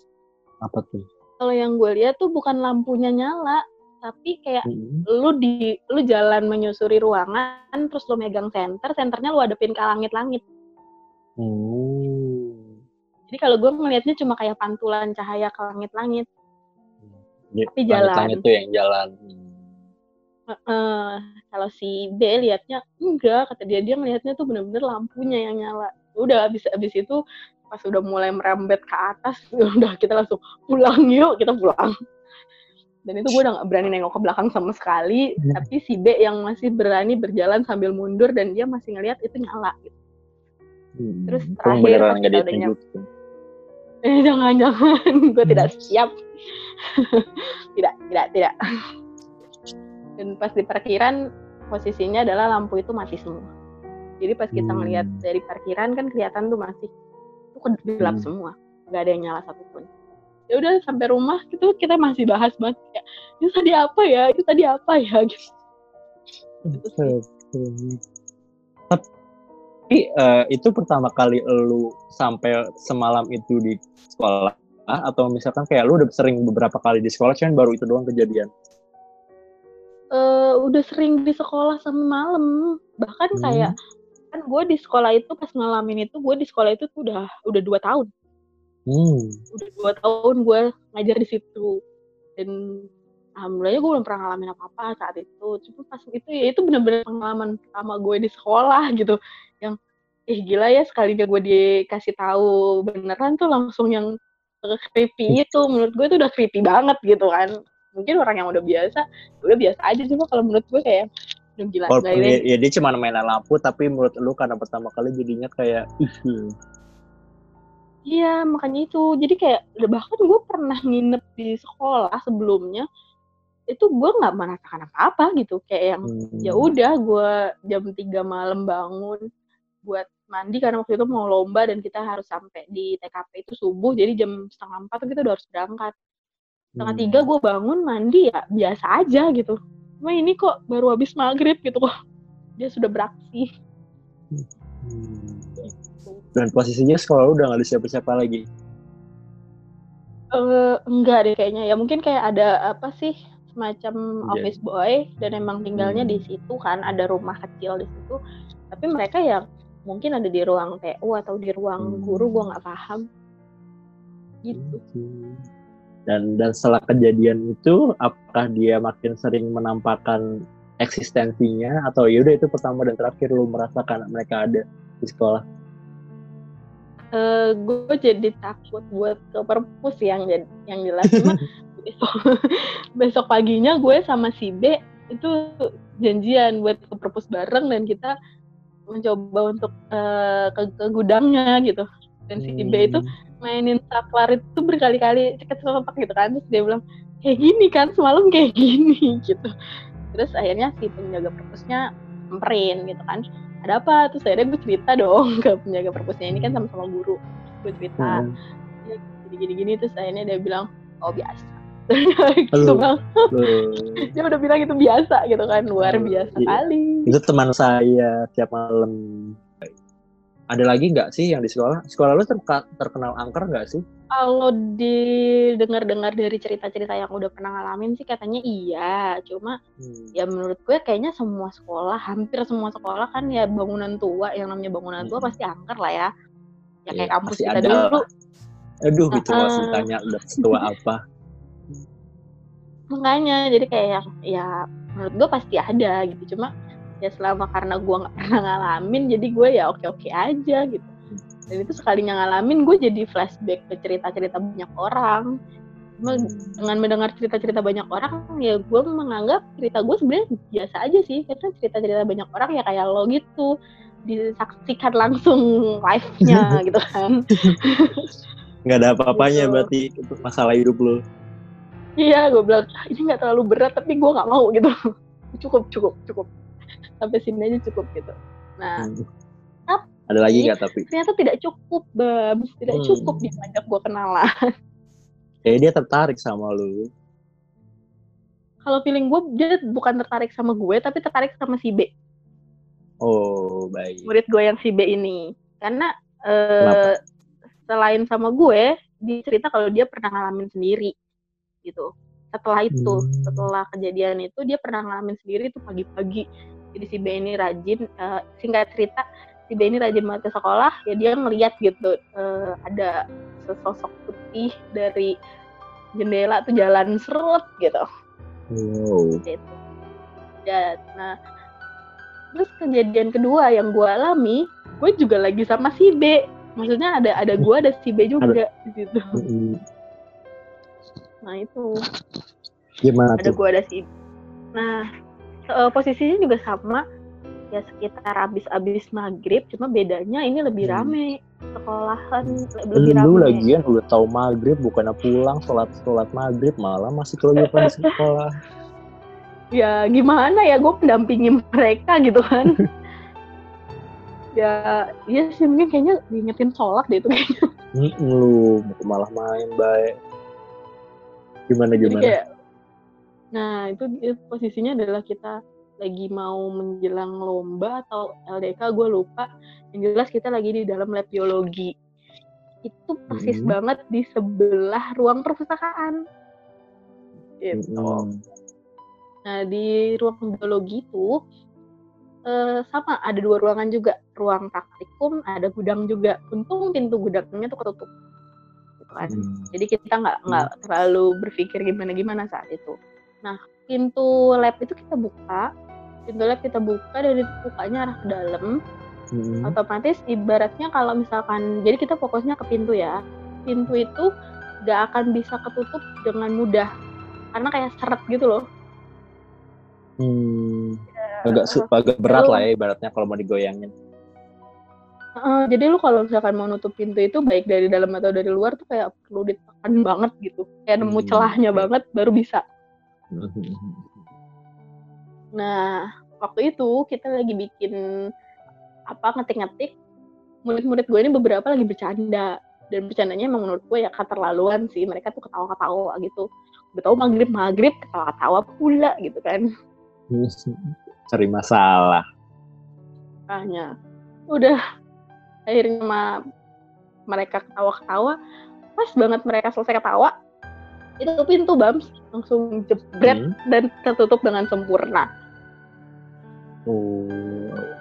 Apa tuh? Kalau yang gue lihat tuh bukan lampunya nyala, tapi kayak Hmm. lu di lu jalan menyusuri ruangan, terus lu megang senter, senternya lu hadapin ke langit-langit. Hmm. Jadi kalau gue ngelihatnya cuma kayak pantulan cahaya ke langit-langit. Di- Tapi jalan. langit-langit tuh yang jalan. Heeh. kalau si B lihatnya enggak, kata dia dia ngelihatnya tuh bener-bener lampunya yang nyala. Udah abis abis itu pas udah mulai merembet ke atas, udah kita langsung pulang yuk, kita pulang. Dan itu gue udah gak berani nengok ke belakang sama sekali, Hmm. tapi si B yang masih berani berjalan sambil mundur dan dia masih ngelihat itu nyala. Gitu. Hmm. Terus terakhir pas kita udah ditunjukin. Eh jangan jangan, gue tidak siap. tidak tidak tidak. Dan pas di parkiran posisinya adalah lampu itu mati semua. Jadi pas kita Hmm. ngelihat dari parkiran kan kelihatan tuh masih tuh ke- gelap Hmm. semua, nggak ada yang nyala satupun. Ya udah sampai rumah gitu kita masih bahas banget kayak itu tadi apa ya, itu tadi apa ya gitu. Tapi eh, itu pertama kali lu sampai semalam itu di sekolah atau misalkan kayak lu udah sering beberapa kali di sekolah cuman baru itu doang kejadian. Eh, udah sering di sekolah sampai malam, bahkan Hmm. kayak kan gue di sekolah itu pas ngalamin itu gue di sekolah itu tuh udah udah dua tahun. Hmm. udah dua tahun gue ngajar di situ. Dan alhamdulillahnya gue belum pernah ngalamin apa apa saat itu. Cuma pas itu ya itu bener-bener pengalaman pertama gue di sekolah gitu. Yang eh gila ya sekalinya gue dikasih tahu beneran tuh langsung yang creepy itu. Menurut gue tuh udah creepy banget gitu kan. Mungkin orang yang udah biasa udah biasa aja. Cuma kalau menurut gue kayak gila Walaupun ya, ya dia cuma mainan lampu tapi menurut lu karena pertama kali jadinya kayak ih Iya, makanya itu. Jadi kayak bahkan gue pernah nginep di sekolah sebelumnya itu gue nggak merasakan apa-apa gitu. Kayak yang hmm. ya udah gue jam 3 malam bangun buat mandi karena waktu itu mau lomba dan kita harus sampai di TKP itu subuh. Jadi jam setengah empat kita udah harus berangkat. Setengah Hmm. tiga gue bangun mandi ya biasa aja gitu. Cuma ini kok baru habis maghrib gitu kok. Dia sudah beraksi. Hmm. Dan posisinya sekolah udah gak ada siapa-siapa lagi. Eh enggak deh kayaknya ya mungkin kayak ada apa sih semacam Iya. office boy dan emang tinggalnya Hmm. di situ kan ada rumah kecil di situ tapi mereka ya mungkin ada di ruang TU atau di ruang Hmm. guru gua nggak paham gitu Hmm. Dan dan setelah kejadian itu, apakah dia makin sering menampakkan eksistensinya atau ya udah itu pertama dan terakhir lu merasakan mereka ada di sekolah? eh gue jadi takut buat ke perpus yang yang jelas cuma besok besok paginya gue sama si B itu janjian buat ke perpus bareng dan kita mencoba untuk eh, ke, ke gudangnya gitu dan si B itu Hmm. Mainin saklar itu berkali-kali ceket sepak gitu kan. Terus dia bilang kayak gini kan semalam kayak gini gitu. Terus akhirnya si penjaga perpusnya samperin gitu kan. Ada apa? Terus akhirnya gue cerita dong ke penjaga perpusnya ini kan sama-sama guru. Gue cerita Hmm. gini-gini terus akhirnya dia bilang oh biasa. Gitu bang. Dia udah bilang itu biasa gitu kan luar Oh, biasa iya. kali. Itu teman saya tiap malam. Ada lagi nggak sih yang di sekolah? Sekolah lu terkenal angker nggak sih? kalau didengar-dengar dari cerita-cerita yang udah pernah ngalamin sih katanya iya cuma Hmm. ya menurut gue kayaknya semua sekolah hampir semua sekolah kan ya bangunan tua yang namanya bangunan tua Hmm. pasti angker lah ya ya kayak Iya, kampus kita ada dulu. Aduh, itu Uh-uh. masih ditanya udah setua apa. makanya jadi kayak yang ya menurut gue pasti ada gitu cuma ya selama karena gue nggak pernah ngalamin jadi gue ya oke oke aja gitu. Dan itu sekalinya ngalamin gue jadi flashback ke cerita-cerita banyak orang. Dengan mendengar cerita-cerita banyak orang ya gue menganggap cerita gue sebenarnya biasa aja sih. Karena cerita-cerita banyak orang ya kayak lo gitu disaksikan langsung live-nya gitu kan. Nggak ada apa-apanya Gitu. berarti untuk masalah hidup lu. iya gue bilang "Ah, ini nggak terlalu berat tapi gue nggak mau gitu. Cukup cukup cukup sampai sini aja cukup gitu nah Hmm. Tapi- Ada lagi nggak tapi? ternyata tidak cukup babs tidak Hmm. cukup dia ngajak gue kenalan Kayaknya dia tertarik sama lu. kalau feeling gue dia bukan tertarik sama gue tapi tertarik sama si B Oh, baik. murid gue yang si B ini karena eh selain sama gue dia cerita kalau dia pernah ngalamin sendiri gitu setelah itu Hmm. setelah kejadian itu dia pernah ngalamin sendiri tuh pagi-pagi jadi si B ini rajin eh, singkat cerita si B ini rajin banget ke sekolah ya dia ngeliat gitu eh, ada sesosok putih dari jendela tuh jalan serut gitu Wow. gitu. Ya, nah terus kejadian kedua yang gue alami, gue juga lagi sama si B. Maksudnya ada ada gue ada si B juga situ. Mm-mm. Nah itu Gimana ada gue ada si. Nah eh, posisinya juga sama ya sekitar abis-abis maghrib, cuma bedanya ini lebih Hmm. rame sekolahan lebih Lu rame. lagian udah tahu maghrib bukannya pulang sholat sholat maghrib malah masih keluyupan di sekolah. ya gimana ya gue pendampingi mereka gitu kan ya iya sih mungkin kayaknya diingetin sholat deh itu kayaknya lu malah main baik. Gimana jadi gimana? kayak nah itu, itu posisinya adalah kita lagi mau menjelang lomba atau LDK gue lupa yang jelas kita lagi di dalam lab biologi itu persis Mhm. banget di sebelah ruang perpustakaan gitu Mm-mm. Nah, di ruang biologi itu eh, sama ada dua ruangan juga, ruang praktikum, ada gudang juga. Untung pintu gudangnya tuh ketutup, gitu kan. Hmm. Jadi kita nggak nggak terlalu berpikir gimana gimana saat itu. Nah, pintu lab itu kita buka, pintu lab kita buka dan itu bukanya arah ke dalam. Mm-mm. Otomatis ibaratnya kalau misalkan, jadi kita fokusnya ke pintu ya. Pintu itu nggak akan bisa ketutup dengan mudah, karena kayak seret gitu loh. Hmm. Agak su- agak berat lah ya ibaratnya kalau mau digoyangin. Heeh, jadi lu kalau misalkan mau nutup pintu itu baik dari dalam atau dari luar tuh kayak perlu ditekan banget gitu. Kayak nemu Hmm, celahnya oke. banget baru bisa. Nah, waktu itu kita lagi bikin apa ngetik-ngetik. Murid-murid gue ini beberapa lagi bercanda dan bercandanya emang menurut gue ya keterlaluan sih. Mereka tuh ketawa-ketawa gitu. Udah tahu maghrib maghrib ketawa-ketawa pula gitu kan. Cari masalah. Makanya udah akhirnya ma- mereka ketawa-ketawa pas banget mereka selesai ketawa itu pintu bams langsung jebret Hmm. dan tertutup dengan sempurna Oh,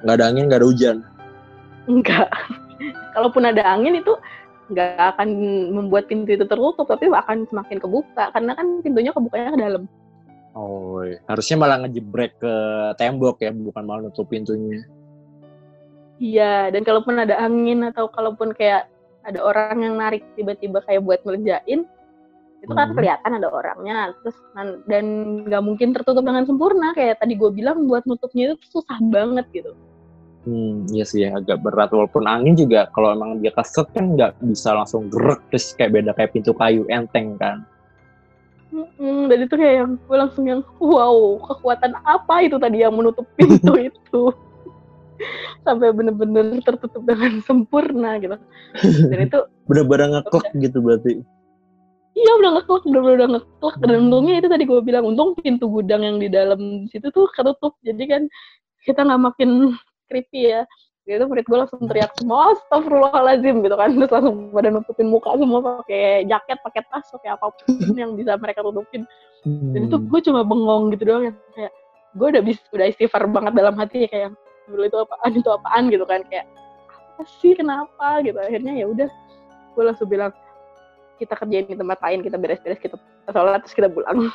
nggak ada angin, nggak ada hujan. enggak kalaupun ada angin itu nggak akan membuat pintu itu tertutup tapi akan semakin kebuka karena kan pintunya kebukanya ke dalam Oh, iya. harusnya malah ngejebrek ke tembok ya, bukan malah nutup pintunya. iya dan kalaupun ada angin atau kalaupun kayak ada orang yang narik tiba-tiba kayak buat ngerjain itu kan Hmm. kelihatan ada orangnya terus nan- dan nggak mungkin tertutup dengan sempurna kayak tadi gue bilang buat nutupnya itu susah banget gitu Hmm, iya sih agak berat walaupun angin juga kalau emang dia keset kan nggak bisa langsung gerak terus kayak beda kayak pintu kayu enteng kan. Mm-mm, dan itu kayak yang gue langsung yang wow kekuatan apa itu tadi yang menutup pintu itu sampai bener-bener tertutup dengan sempurna gitu dan itu Bener-bener ngeklek gitu berarti. Iya udah ngeklek bener-bener udah ngeklek dan untungnya itu tadi gue bilang untung pintu gudang yang di dalam situ tuh ketutup. Jadi kan kita nggak makin creepy ya. Gitu murid gue langsung teriak semua astagfirullahaladzim gitu kan. Terus langsung pada nutupin muka semua pakai jaket pakai tas pakai apa pun yang bisa mereka tutupin. Dan itu Hmm. gue cuma bengong gitu doang yang kayak gue udah bis udah istighfar banget dalam hati kayak dulu itu apaan itu apaan gitu kan. Kayak apa sih kenapa? Gitu. Akhirnya ya udah gue langsung bilang kita kerjain di tempat lain kita beres-beres kita sholat terus kita pulang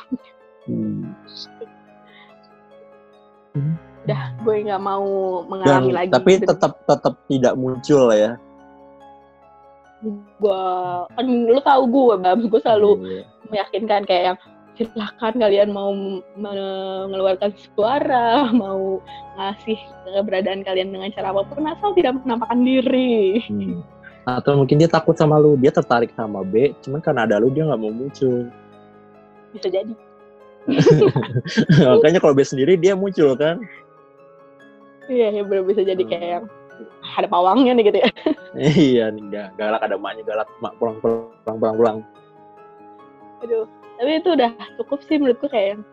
Hmm. udah gue nggak mau Dan, mengalami lagi tapi Dan tetap tetap tidak muncul ya. gue kan lu tahu gue bam gue selalu Iya. meyakinkan kayak yang silahkan kalian mau mengeluarkan suara, mau ngasih keberadaan kalian dengan cara apa pun, asal tidak menampakkan diri. Hmm. Atau mungkin dia takut sama lu, dia tertarik sama B, cuman karena ada lu dia nggak mau muncul. bisa jadi Makanya kalau B sendiri dia muncul kan. iya ya bener bisa jadi Hmm. kayak ada pawangnya nih gitu ya iya nih ga- galak ada emaknya galak mak pulang pulang pulang pulang aduh tapi itu udah cukup sih menurutku kayak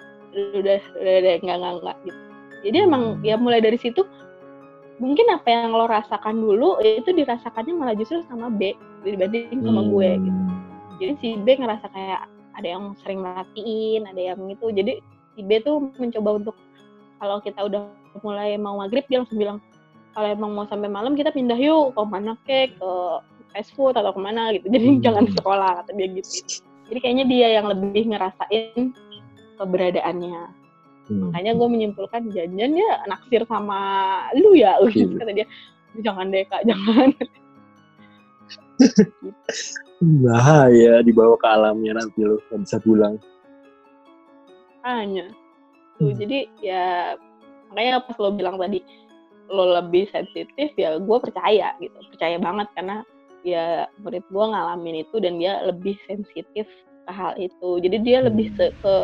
udah udah udah nggak nggak nggak gitu jadi emang ya mulai dari situ mungkin apa yang lo rasakan dulu itu dirasakannya malah justru sama B dibanding sama gue Hmm. gitu. Jadi si B ngerasa kayak ada yang sering merhatiin ada yang itu. Jadi si B tuh mencoba untuk kalau kita udah mulai mau maghrib dia langsung bilang kalau emang mau sampai malam kita pindah yuk. Ke mana kek ke fast food atau ke mana gitu. Jadi Hmm. jangan sekolah kata dia gitu. Jadi kayaknya dia yang lebih ngerasain keberadaannya Hmm. makanya gue menyimpulkan janjian ya naksir sama lu ya gitu kata dia. Jangan deh kak jangan. Bahaya dibawa ke alamnya nanti lo nggak bisa pulang. hanya tuh Hmm. jadi ya makanya pas lo bilang tadi lo lebih sensitif ya gue percaya gitu. Percaya banget karena ya murid gue ngalamin itu dan dia lebih sensitif ke hal itu. Jadi dia lebih se ke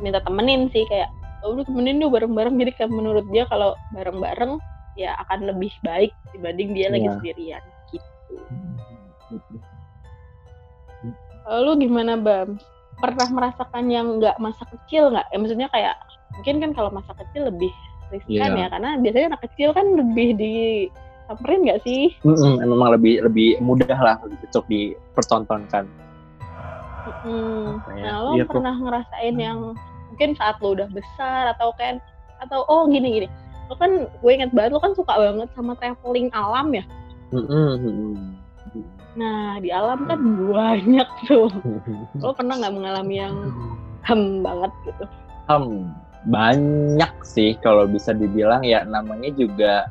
minta temenin sih kayak lu temenin dulu bareng-bareng jadi kayak menurut dia kalau bareng-bareng ya akan lebih baik dibanding dia lagi Iya. sendirian gitu Lalu gimana Bam? Pernah merasakan yang nggak masa kecil nggak? Ya maksudnya kayak mungkin kan kalau masa kecil lebih riskan Iya. ya karena biasanya anak kecil kan lebih disamperin nggak sih? Mm-mm, memang lebih lebih mudah lah untuk dipertontonkan. Hmm. Kayak, Nah lo kok. pernah ngerasain yang mungkin saat lo udah besar atau kan atau oh gini gini. Lo kan gue inget banget lo kan suka banget sama traveling alam ya? Nah di alam kan banyak tuh. Lo pernah nggak mengalami yang hem banget gitu? Hmm, banyak sih kalau bisa dibilang ya. Namanya juga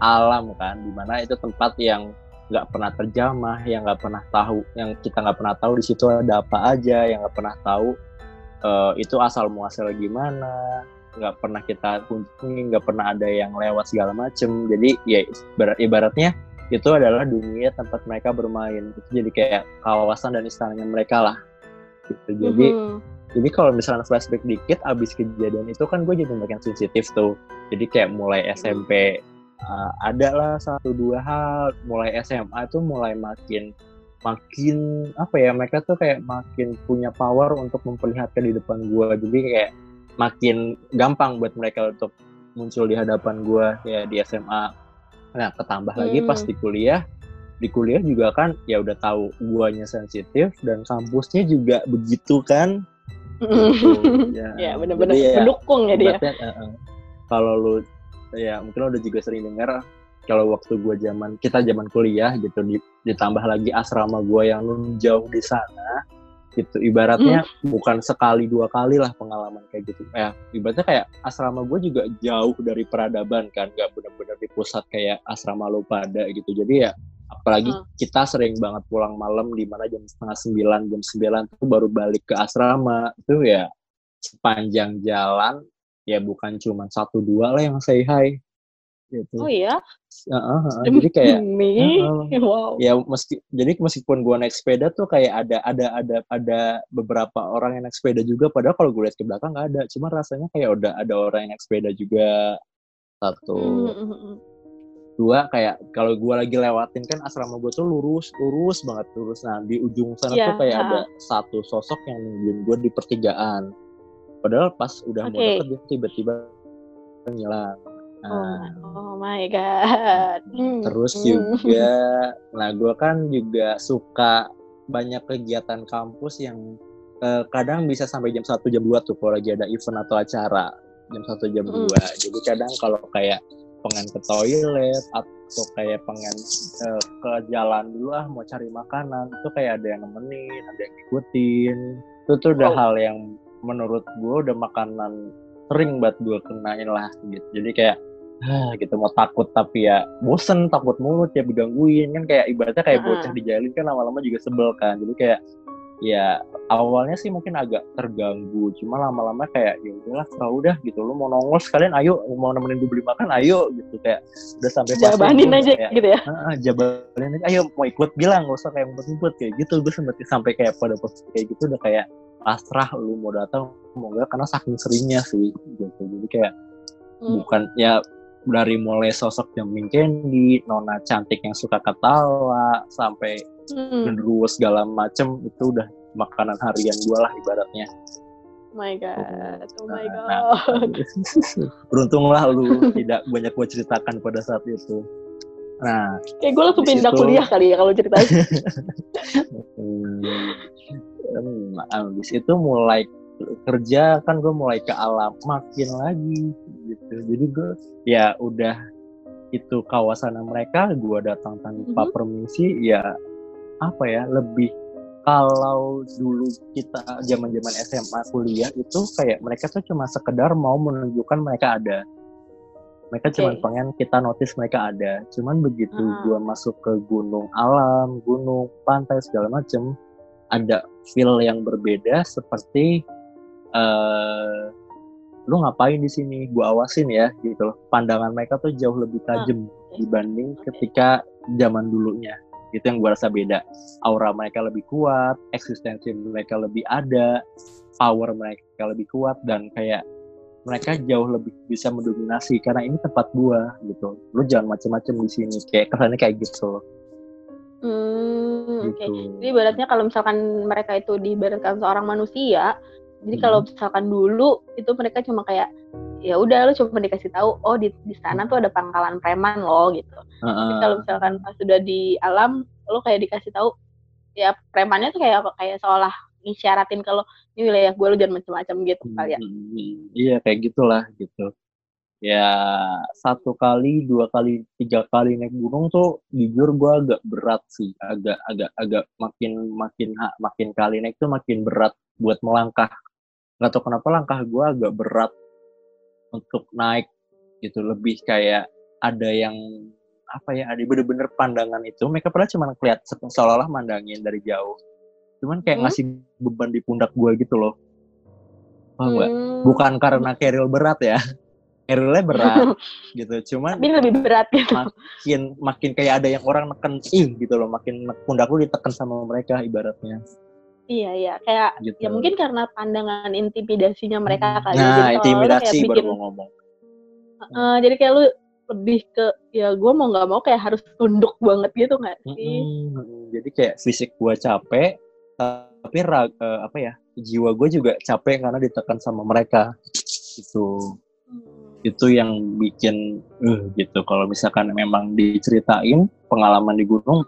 alam kan di mana itu tempat yang nggak pernah terjamah yang nggak pernah tahu yang kita nggak pernah tahu di situ ada apa aja yang nggak pernah tahu eh, itu asal muasal gimana nggak pernah kita kunjungi nggak pernah ada yang lewat segala macem. Jadi ya ibarat- ibaratnya itu adalah dunia tempat mereka bermain. Itu jadi kayak kawasan dan istananya mereka lah. Gitu. Jadi Mhm. jadi kalau misalnya flashback dikit abis kejadian itu kan gue jadi makin sensitif tuh. Jadi kayak mulai SMP uh, ada lah satu dua hal. Mulai SMA tuh mulai makin makin apa ya mereka tuh kayak makin punya power untuk memperlihatkan di depan gue jadi kayak makin gampang buat mereka untuk muncul di hadapan gue ya di SMA nah ketambah lagi pas Hmm. di kuliah di kuliah juga kan ya udah tahu guanya sensitif dan kampusnya juga begitu kan? Gitu. ya, ya benar-benar Jadi ya, mendukung ya dia. eh, kalau lu ya mungkin lo udah juga sering dengar kalau waktu gua zaman kita zaman kuliah gitu di- ditambah lagi asrama gua yang nun jauh di sana gitu ibaratnya Hmm. bukan sekali dua kali lah pengalaman kayak gitu. Ya ibaratnya kayak asrama gue juga jauh dari peradaban kan gak bener-bener di pusat kayak asrama lo pada gitu. Jadi ya apalagi Hmm. kita sering banget pulang malam di mana jam setengah sembilan jam sembilan tuh baru balik ke asrama. Itu ya sepanjang jalan ya bukan cuma satu dua lah yang say hi gitu. Oh iya Heeh, heeh. jadi kayak demi Heeh. wow ya meski jadi meskipun gua naik sepeda tuh kayak ada ada ada ada beberapa orang yang naik sepeda juga padahal kalau gue lihat ke belakang nggak ada cuma rasanya kayak udah ada orang yang naik sepeda juga satu Mhm. dua kayak kalau gua lagi lewatin kan asrama gue tuh lurus lurus banget lurus nah di ujung sana Iya, tuh kayak ha. ada satu sosok yang nungguin gue di pertigaan padahal pas udah mau Oke. deket dia tiba-tiba ngilang nah, oh, oh my god Hmm. Terus Hmm. juga, nah gue kan juga suka banyak kegiatan kampus yang eh, kadang bisa sampai jam 1 jam 2 tuh kalau lagi ada event atau acara jam 1 jam Hmm. 2. Jadi kadang kalau kayak pengen ke toilet atau kayak pengen eh, ke jalan dulu ah mau cari makanan itu kayak ada yang nemenin, ada yang ngikutin. Itu tuh udah Oh. hal yang menurut gue udah makanan sering banget gue kenain lah gitu. Jadi kayak ah, gitu mau takut tapi ya bosen takut mulu tiap digangguin. Kan kayak ibaratnya kayak Heeh. bocah dijalin kan lama-lama juga sebel kan. Jadi kayak ya awalnya sih mungkin agak terganggu. Cuma lama-lama kayak ya udahlah serah udah gitu lu mau nongol sekalian ayo. Mau nemenin gue beli makan ayo. Gitu kayak udah sampai pas jabanin aja kayak, gitu ya? "Ah, jabanin aja ayo mau ikut. Bilang gak usah kayak ngumpet-ngumpet. Kayak gitu gue sempet sampai kayak pada posisi kayak gitu udah kayak pasrah lu mau datang mau enggak karena saking seringnya sih gitu. Jadi kayak Hmm. bukan ya dari mulai sosok Jamin Candy, nona cantik yang suka ketawa sampai Hmm. genderuwo segala macem itu udah makanan harian gue lah ibaratnya. Oh my god, oh my Nah, god. nah, beruntunglah lu tidak banyak gue ceritakan pada saat itu. Nah, Kayak gue langsung pindah situ- kuliah kali ya kalau ceritain. hmm, hmm, abis itu mulai kerja kan gue mulai ke alam makin lagi gitu. Jadi gue ya udah itu kawasan mereka gue datang tanpa Mhm. permisi ya apa ya lebih kalau dulu kita zaman-zaman SMA kuliah itu kayak mereka tuh cuma sekedar mau menunjukkan mereka ada. Mereka cuma Oke. pengen kita notice mereka ada. Cuman begitu gua masuk ke gunung alam, gunung, pantai segala macem, ada feel yang berbeda seperti eh lu ngapain di sini? Gua awasin ya gitu loh. Pandangan mereka tuh jauh lebih tajam dibanding Oke. ketika zaman dulunya. Itu yang gua rasa beda. Aura mereka lebih kuat, eksistensi mereka lebih ada, power mereka lebih kuat dan kayak mereka jauh lebih bisa mendominasi karena ini tempat gua gitu. Lu jangan macem-macem di sini. Kayak kesannya kayak gitu. Hmm, oke. gitu. Jadi ibaratnya kalau misalkan mereka itu diibaratkan seorang manusia, jadi Hmm. kalau misalkan dulu itu mereka cuma kayak ya udah lu cuma dikasih tahu oh di di sana tuh ada pangkalan preman loh gitu. Tapi Heeh. kalau misalkan pas sudah di alam lu kayak dikasih tahu ya premannya tuh kayak kayak seolah ngisyaratin kalau ini wilayah gue lu jangan macam-macam gitu kali ya. Hmm, Iya kayak gitulah gitu. Ya satu kali, dua kali, tiga kali naik gunung tuh jujur gua agak berat sih, agak agak agak makin makin makin kali naik tuh makin berat buat melangkah. Gak tau kenapa langkah gua agak berat untuk naik gitu, lebih kayak ada yang apa ya, ada bener-bener pandangan itu. Mereka pernah cuma ngeliat se- seolah-olah mandangin dari jauh, cuman kayak Hmm? ngasih beban di pundak gua gitu loh. Nggak? Hmm, bukan karena Keril berat ya Kerilnya berat gitu cuman tapi ini lebih berat gitu. makin makin kayak ada yang orang neken ih gitu loh makin pundak lu ditekan sama mereka ibaratnya Iya iya. Kayak gitu. ya mungkin karena pandangan intimidasinya mereka kali ya. Jadi nah seolah-olah intimidasi kayak baru bikin mau ngomong. Eh, jadi kayak lu lebih ke ya gue mau nggak mau kayak harus tunduk banget gitu nggak sih? Mm-mm. jadi kayak fisik gua capek tapi ra- eh, apa ya jiwa gue juga capek karena ditekan sama mereka. Gitu. Itu yang bikin eh gitu. Kalau misalkan memang diceritain pengalaman di gunung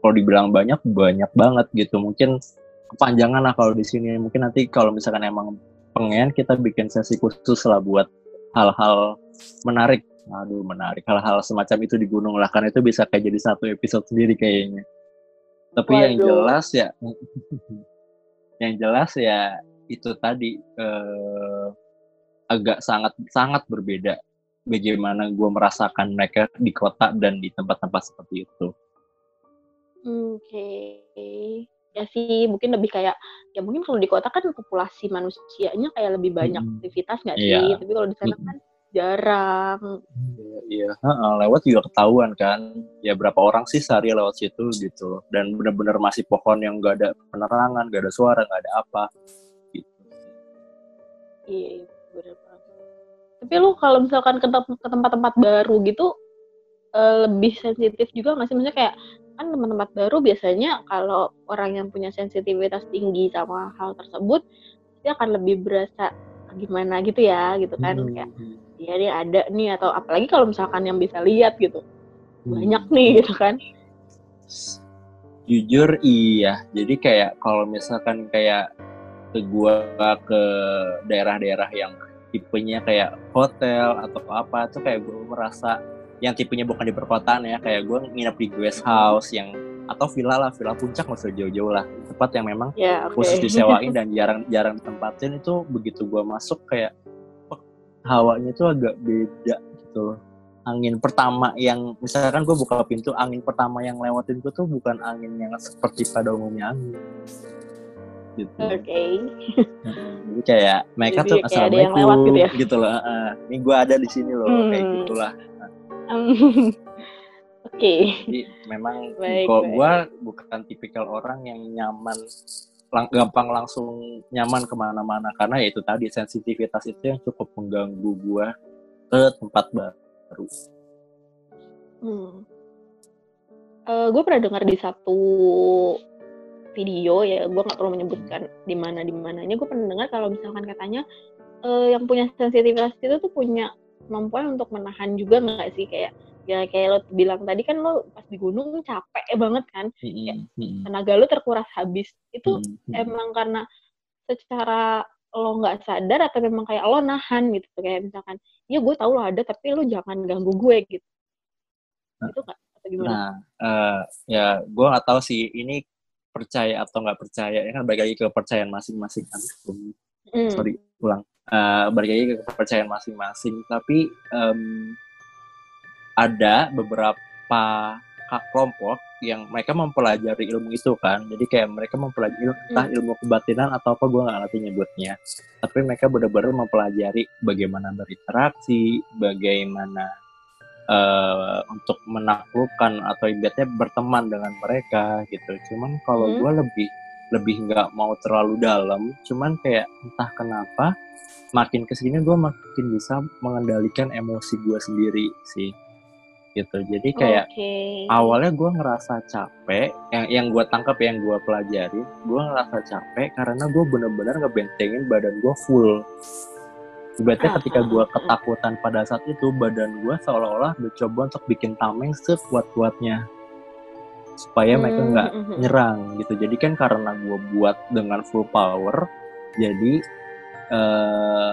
kalau dibilang banyak banyak banget gitu. Mungkin kepanjangan lah kalau di sini. Mungkin nanti kalau misalkan emang pengen kita bikin sesi khusus lah buat hal-hal menarik. Aduh menarik. Hal-hal semacam itu di gunung lah karena itu bisa kayak jadi satu episode sendiri kayaknya. Tapi yang Waduh. jelas ya yang jelas ya itu tadi eh, agak sangat sangat berbeda bagaimana gue merasakan mereka di kota dan di tempat-tempat seperti itu. Oke, ya sih mungkin lebih kayak ya mungkin kalau di kota kan populasi manusianya kayak lebih banyak Mm-mm. aktivitas nggak Iya. sih? Tapi kalau di sana kan jarang. Iya, Heeh, lewat juga ketahuan kan. Ya berapa orang sih sehari lewat situ gitu. Dan bener-bener masih pohon yang gak ada penerangan, gak ada suara, gak ada apa. Gitu. Iya, bener banget. Tapi lu kalau misalkan ke tempat-tempat baru gitu eh, lebih sensitif juga nggak sih? Maksudnya kayak kan tempat-tempat baru biasanya kalau orang yang punya sensitivitas tinggi sama hal tersebut dia akan lebih berasa gimana? gitu ya gitu kan Hmm, kayak ya dia ada nih atau apalagi kalau misalkan yang bisa lihat gitu banyak nih gitu kan. Jujur iya. Jadi kayak kalau misalkan kayak ke gua ke daerah-daerah yang tipenya kayak hotel atau apa tuh kayak gue merasa yang tipenya bukan di perkotaan ya kayak gue nginep di guest house yang atau villa lah villa puncak nggak usah jauh-jauh lah tempat yang memang ya oke khusus disewain dan jarang-jarang ditempatin itu begitu gua masuk kayak hawanya itu agak beda gitu loh. Angin pertama yang misalkan gue buka pintu, angin pertama yang lewatin gue tuh bukan angin yang seperti pada umumnya angin. Gitu. oke Jadi kayak mereka Jadi tuh kayak lewat assalamualaikum gitu ya? gitu loh. "Ah, ini gue ada di sini loh, kayak Hmm. Oke Jadi memang Baik, kalau gue bukan tipikal orang yang nyaman lang gampang langsung nyaman ke mana-mana karena ya itu tadi sensitivitas itu yang cukup mengganggu gue ke tempat baru. Hmm. Uh, gue pernah dengar di satu video ya, gue nggak perlu menyebutkan di mana di mananya. Gue pernah dengar kalau misalkan katanya uh, yang punya sensitivitas itu tuh punya kemampuan untuk menahan juga nggak sih? Kayak ya kayak lo bilang tadi kan lo pas di gunung capek banget kan? Kayak tenaga lo terkuras habis. Itu emang karena secara lo nggak sadar atau memang kayak lo nahan gitu. Kayak misalkan ya gue tahu lo ada tapi lo jangan ganggu gue gitu. Nah, itu nggak? Atau gimana? Nah uh, ya gue nggak tahu sih ini percaya atau nggak percaya. Ya kan balik lagi ke kepercayaan masing-masing kan. Mm. sorry ulang uh, balik lagi ke kepercayaan masing-masing tapi um, ada beberapa kelompok yang mereka mempelajari ilmu itu kan jadi kayak mereka mempelajari entah hmm. ilmu kebatinan atau apa gue nggak ngerti nyebutnya tapi mereka benar-benar mempelajari bagaimana berinteraksi bagaimana uh, untuk menaklukkan atau ibaratnya berteman dengan mereka gitu cuman kalau hmm. gue lebih lebih nggak mau terlalu dalam cuman kayak entah kenapa makin ke sini gue makin bisa mengendalikan emosi gue sendiri sih gitu. Jadi kayak okay. awalnya gue ngerasa capek yang yang gue tangkap yang gue pelajari gue ngerasa capek karena gue bener-bener ngebentengin badan gue full. Berarti ketika gue ketakutan pada saat itu badan gue seolah-olah mencoba untuk bikin tameng sekuat-kuatnya supaya mereka nggak hmm, hmm, hmm. nyerang gitu jadi kan karena gue buat dengan full power jadi uh,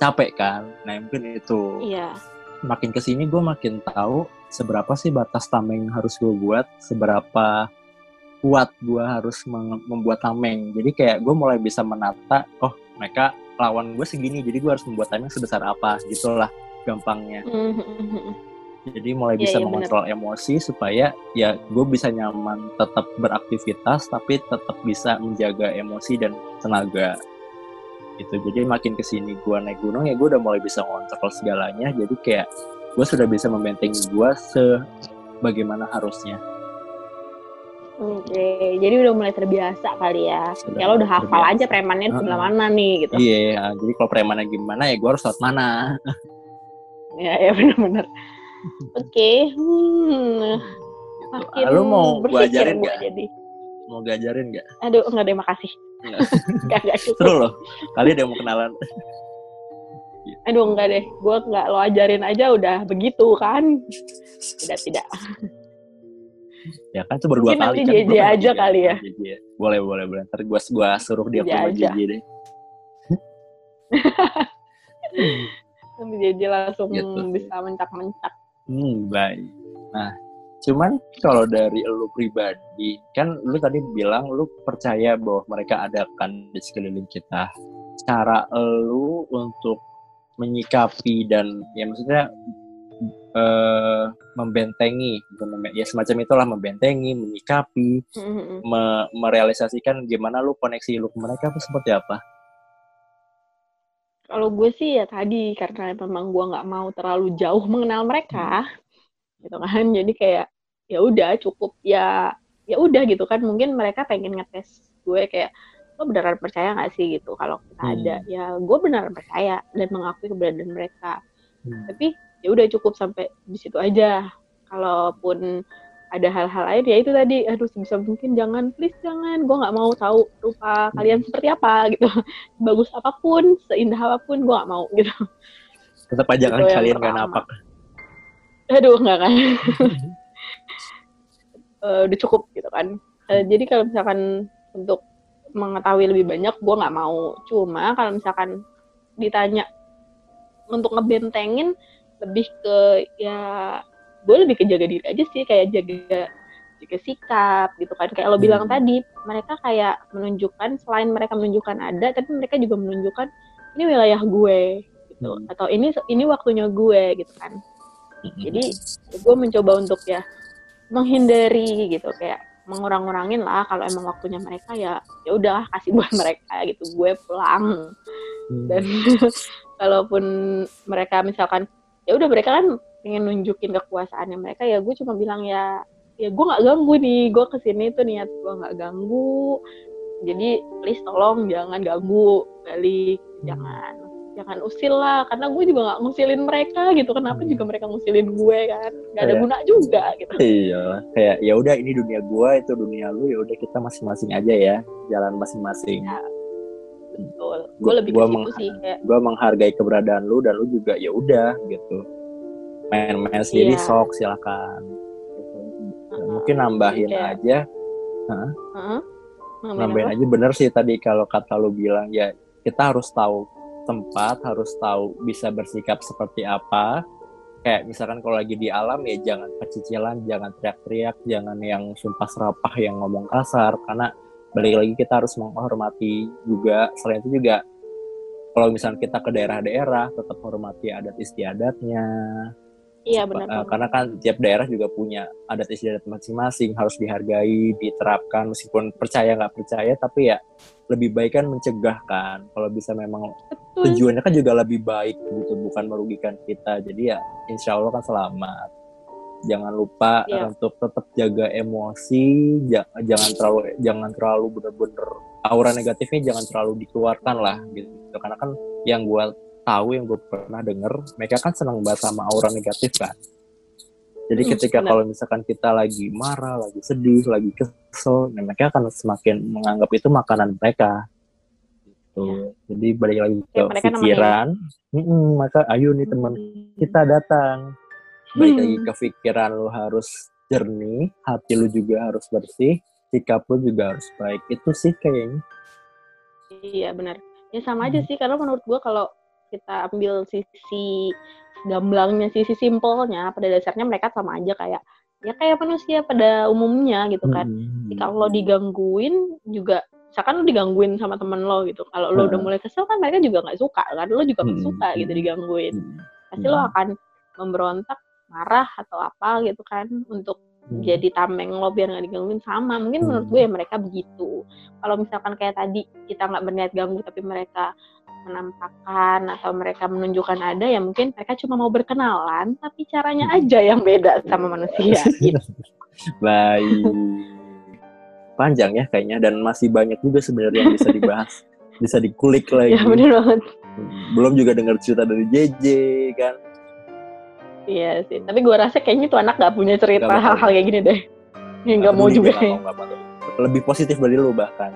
capek kan nah mungkin itu iya makin ke sini gue makin tahu seberapa sih batas tameng harus gue buat, seberapa kuat gue harus membuat tameng. Jadi kayak gue mulai bisa menata, oh mereka lawan gue segini, jadi gue harus membuat tameng sebesar apa, gitulah gampangnya. Jadi mulai iya, bisa yeah, yeah, mengontrol bener. emosi supaya ya gue bisa nyaman tetap beraktivitas tapi tetap bisa menjaga emosi dan tenaga gitu. Jadi makin ke sini gue naik gunung ya gue udah mulai bisa mengontrol segalanya. Jadi kayak gue sudah bisa membentengi gue sebagaimana harusnya. Oke, jadi udah mulai terbiasa kali ya. Sudah ya lo udah hafal terbiasa. aja premannya uh, sebelah mana nih gitu. Iya, ya. jadi kalau premannya gimana ya gue harus lewat mana. ya, ya benar-benar. Oke, okay. hmm. Makin Lalu mau gue ajarin gak? Jadi. Mau gue ajarin gak? Aduh, enggak deh, makasih. Enggak, enggak cukup. Seru loh. Kali ada yang mau kenalan. Aduh enggak deh, gue nggak lo ajarin aja udah begitu kan? Tidak tidak. Ya kan itu berdua Mungkin kali nanti kan. JJ aja kali ya. JJ. Boleh boleh boleh. Ntar gue gua suruh dia ke JJ deh. nanti JJ langsung gitu. bisa mencak-mencak. Hmm baik. Nah cuman kalau dari lu pribadi kan lu tadi bilang lu percaya bahwa mereka ada kan di sekeliling kita cara lu untuk menyikapi dan ya maksudnya uh, membentengi ya semacam itulah membentengi menyikapi mm-hmm. me merealisasikan gimana lu koneksi lu ke mereka itu seperti apa kalau gue sih ya tadi karena memang gue nggak mau terlalu jauh mengenal mereka gitu kan. Jadi kayak ya udah cukup ya ya udah gitu kan. Mungkin mereka pengen ngetes gue kayak lo beneran percaya gak sih gitu? Kalau kita hmm. ada ya gue beneran percaya dan mengakui keberadaan mereka. Hmm. tapi ya udah cukup sampai di situ aja. Kalaupun ada hal-hal lain ya itu tadi aduh sebisa mungkin jangan please jangan gue nggak mau tahu rupa hmm. kalian seperti apa gitu. Bagus apa pun seindah apa pun gue nggak mau gitu. Tetap aja kan kalian gak napak aduh nggak kan. Uh, udah cukup gitu kan. Uh, jadi kalau misalkan untuk mengetahui lebih banyak gue nggak mau. Cuma kalau misalkan ditanya untuk ngebentengin lebih ke ya gue lebih ke jaga diri aja sih kayak jaga jaga sikap gitu kan kayak lo hmm. bilang tadi mereka kayak menunjukkan selain mereka menunjukkan ada tapi mereka juga menunjukkan ini wilayah gue gitu hmm. atau ini ini waktunya gue gitu kan hmm. jadi gue mencoba untuk ya menghindari gitu kayak mengurang-urangin lah kalau emang waktunya mereka ya ya udah kasih buat mereka gitu gue pulang hmm. dan kalaupun mereka misalkan ya udah mereka kan pengen nunjukin kekuasaannya mereka ya gue cuma bilang ya ya gue nggak ganggu nih gue ke sini tuh niat gue nggak ganggu jadi please tolong jangan ganggu balik jangan jangan usil lah karena gue juga nggak ngusilin mereka gitu kenapa Hmm. juga mereka ngusilin gue kan nggak ada Iya. guna juga gitu Iya, kayak ya udah ini dunia gua itu dunia lu ya udah kita masing-masing aja ya, jalan masing-masing. Ya, betul gue lebih gua ke situ meng- sih kayak Gua menghargai keberadaan lu dan lu juga ya udah gitu. Main-main sendiri Iya. sok silakan. Gitu. Ya, uh, mungkin nambahin Kayak- aja, uh, nambahin aja bener sih tadi kalau kata lu bilang ya kita harus tahu tempat, harus tahu bisa bersikap seperti apa. Kayak misalkan kalau lagi di alam ya jangan pecicilan, jangan teriak-teriak, jangan yang sumpah serapah yang ngomong kasar karena balik lagi kita harus menghormati juga. Selain itu juga kalau misalnya kita ke daerah-daerah tetap hormati adat istiadatnya. Iya benar Eh, banget. karena kan tiap daerah juga punya adat istiadat masing-masing harus dihargai, diterapkan meskipun percaya nggak percaya tapi ya lebih baik kan mencegah kan. Kalau bisa memang betul tujuannya kan juga lebih baik gitu bukan merugikan kita jadi ya insya Allah kan selamat jangan lupa Iya. untuk tetap jaga emosi ja- jangan terlalu jangan terlalu bener-bener aura negatifnya jangan terlalu dikeluarkan lah gitu karena kan yang gue tahu yang gue pernah denger mereka kan senang banget sama aura negatif kan jadi Hmm, ketika kalau misalkan kita lagi marah lagi sedih lagi kesel nah mereka akan semakin menganggap itu makanan mereka gitu. Iya. Jadi balik lagi ke Kayak mereka nemenin. pikiran. Maka ayo nih teman kita datang. Balik lagi Hmm. ke pikiran lu harus jernih, hati lu juga harus bersih, sikap lu juga harus baik. Itu sih kayaknya. Iya benar. Ya sama aja sih karena menurut gua kalau kita ambil sisi gamblangnya, sisi simpelnya, pada dasarnya mereka sama aja kayak ya kayak manusia pada umumnya gitu kan. Jadi kalau digangguin juga misalkan lu digangguin sama temen lo gitu. Kalau lo udah Hmm. mulai kesel kan mereka juga nggak suka kan. Lo juga nggak Hmm. suka gitu digangguin. Mm. Pasti lo Hmm. akan memberontak, marah atau apa gitu kan untuk Mm. jadi tameng lo biar nggak digangguin sama mungkin menurut Hmm. gue ya mereka begitu kalau misalkan kayak tadi kita nggak berniat ganggu tapi mereka menampakkan atau mereka menunjukkan ada ya mungkin mereka cuma mau berkenalan tapi caranya Hmm. aja yang beda sama manusia gitu. Baik. Panjang ya kayaknya dan masih banyak juga sebenarnya yang bisa dibahas. bisa dikulik lagi. ya bener banget Belum juga dengar cerita dari JJ kan. iya sih tapi gue rasa kayaknya tuh anak nggak punya cerita hal-hal kayak gini deh nggak mau juga nggak mau, mau. Lebih positif dari lu bahkan.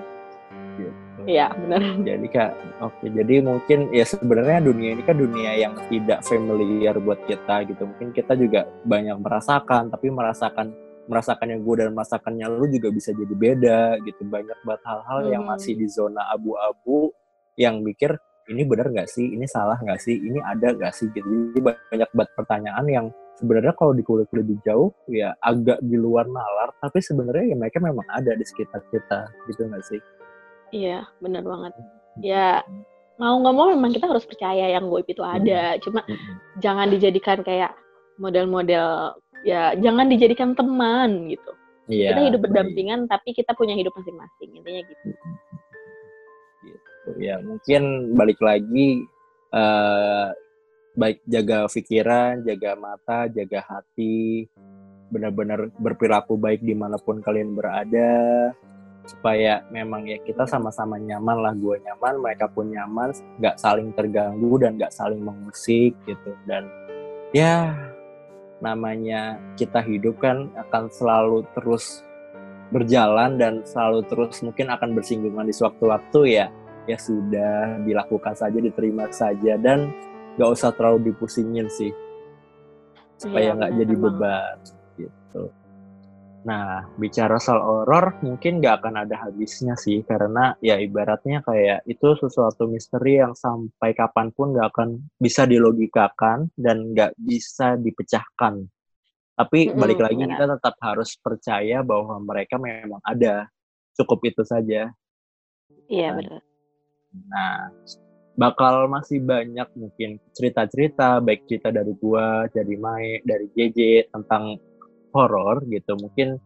Gitu. Iya benar Jadi kak, oke. Jadi mungkin ya sebenarnya dunia ini kan dunia yang tidak familiar buat kita gitu. Mungkin kita juga banyak merasakan, tapi merasakan merasakannya gue dan merasakannya lu juga bisa jadi beda gitu. Banyak banget hal-hal yang Hmm. masih di zona abu-abu yang mikir ini benar nggak sih, ini salah nggak sih, ini ada nggak sih gitu. Jadi banyak banget pertanyaan yang sebenarnya kalau dikulik lebih jauh ya agak di luar nalar, tapi sebenarnya ya mereka memang ada di sekitar kita gitu nggak sih? Iya benar banget ya mau nggak mau memang kita harus percaya yang goib itu ada cuma Mm-mm. jangan dijadikan kayak model-model ya jangan dijadikan teman gitu Iya. kita hidup baik. berdampingan tapi kita punya hidup masing-masing intinya gitu Gitu. Ya mungkin balik lagi eh baik jaga pikiran, jaga mata, jaga hati, benar-benar berperilaku baik di mana pun kalian berada supaya memang ya kita sama-sama nyaman lah gue nyaman mereka pun nyaman nggak saling terganggu dan nggak saling mengusik gitu. Dan ya namanya kita hidup kan akan selalu terus berjalan dan selalu terus mungkin akan bersinggungan di sewaktu-waktu ya. Ya sudah dilakukan saja diterima saja dan nggak usah terlalu dipusingin sih. Supaya Iya, nggak benar jadi beban gitu. Nah bicara soal horor mungkin nggak akan ada habisnya sih karena ya ibaratnya kayak itu sesuatu misteri yang sampai kapan pun nggak akan bisa dilogikakan dan nggak bisa dipecahkan. Tapi Mm-mm, balik lagi benar. kita tetap harus percaya bahwa mereka memang ada. Cukup itu saja. iya Nah, benar Nah, bakal masih banyak mungkin cerita-cerita, baik cerita dari gua, dari Mae, dari JJ tentang horor gitu. Mungkin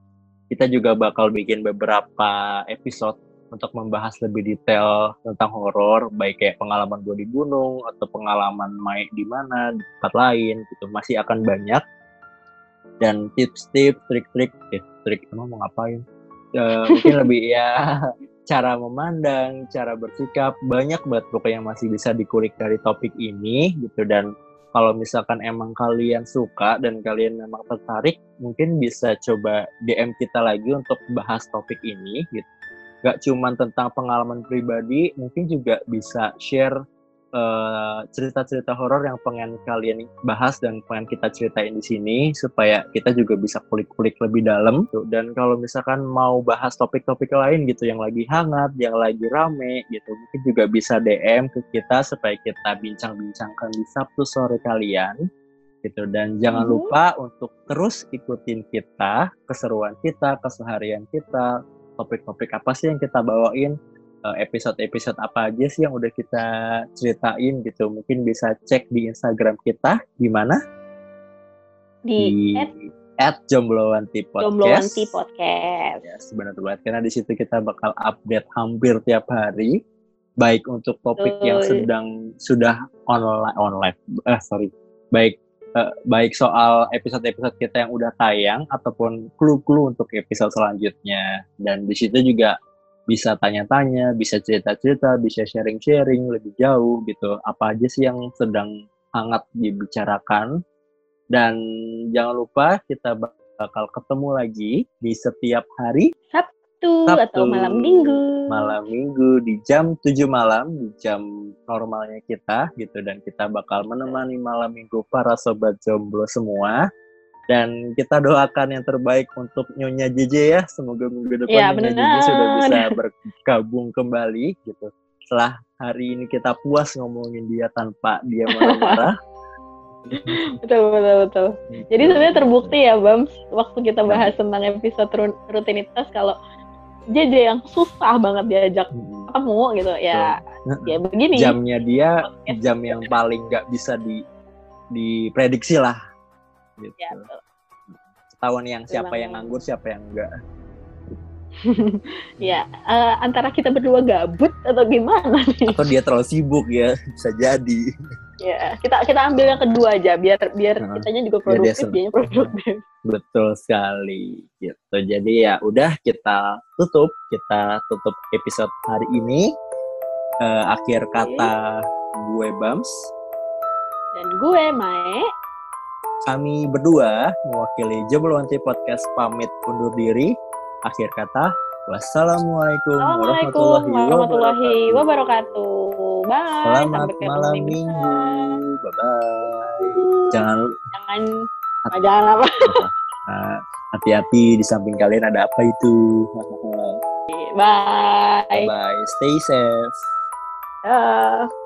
kita juga bakal bikin beberapa episode untuk membahas lebih detail tentang horor, baik kayak pengalaman gue di gunung atau pengalaman Mae di mana, di tempat lain gitu. Masih akan banyak. Dan tips-tips, trik-trik, eh, trik emang mau ngapain? uh, mungkin lebih ya cara memandang, cara bersikap banyak banget pokoknya yang masih bisa dikulik dari topik ini gitu dan kalau misalkan emang kalian suka dan kalian memang tertarik, mungkin bisa coba DM kita lagi untuk bahas topik ini gitu. Gak cuma tentang pengalaman pribadi, mungkin juga bisa share eh, cerita-cerita horor yang pengen kalian bahas dan pengen kita ceritain di sini supaya kita juga bisa kulik-kulik lebih dalam gitu. dan kalau misalkan mau bahas topik-topik lain gitu yang lagi hangat, yang lagi rame gitu mungkin juga bisa DM ke kita supaya kita bincang-bincangkan di Sabtu sore kalian gitu dan jangan hmm. lupa untuk terus ikutin kita keseruan kita keseharian kita topik-topik apa sih yang kita bawain episode-episode apa aja sih yang udah kita ceritain gitu. Mungkin bisa cek di Instagram kita di mana? Di, di at Jomblowanti Podcast. Podcast. Ya, sebenarnya banget karena di situ kita bakal update hampir tiap hari baik untuk topik Betul. yang sedang sudah online online eh sorry baik uh, baik soal episode-episode kita yang udah tayang ataupun clue-clue untuk episode selanjutnya dan di situ juga bisa tanya-tanya, bisa cerita-cerita, bisa sharing-sharing lebih jauh gitu. Apa aja sih yang sedang hangat dibicarakan. Dan jangan lupa kita bakal ketemu lagi di setiap hari Sabtu, Sabtu atau malam Minggu. Malam Minggu di jam 7 malam, di jam normalnya kita gitu dan kita bakal menemani malam Minggu para sobat jomblo semua dan kita doakan yang terbaik untuk Nyonya JJ ya. Semoga minggu depan ya, Nyonya JJ sudah bisa bergabung kembali gitu. Setelah hari ini kita puas ngomongin dia tanpa dia marah-marah. betul betul betul. Jadi sebenarnya terbukti ya Bam waktu kita bahas tentang episode rutinitas kalau JJ yang susah banget diajak ketemu gitu ya ya begini. Jamnya dia jam yang paling nggak bisa di diprediksi lah gitu. Ya, Ketahuan yang siapa yang nganggur, siapa yang enggak. ya, uh, antara kita berdua gabut atau gimana nih? Atau dia terlalu sibuk ya, bisa jadi. Ya, kita kita ambil yang kedua aja biar biar uh, kitanya juga produktif, dia produktif. Betul sekali gitu. Jadi ya udah kita tutup, kita tutup episode hari ini. Uh, akhir kata gue Bams dan gue Mae kami berdua mewakili Jebelwanti Podcast pamit undur diri. Akhir kata, wassalamualaikum, warahmatullahi, warahmatullahi wabarakatuh. Bye. Selamat Sampai malam minggu. Bye bye. Jangan jangan jangan apa. Hati-hati di samping kalian ada apa itu. Bye. Bye. Stay safe. Uh.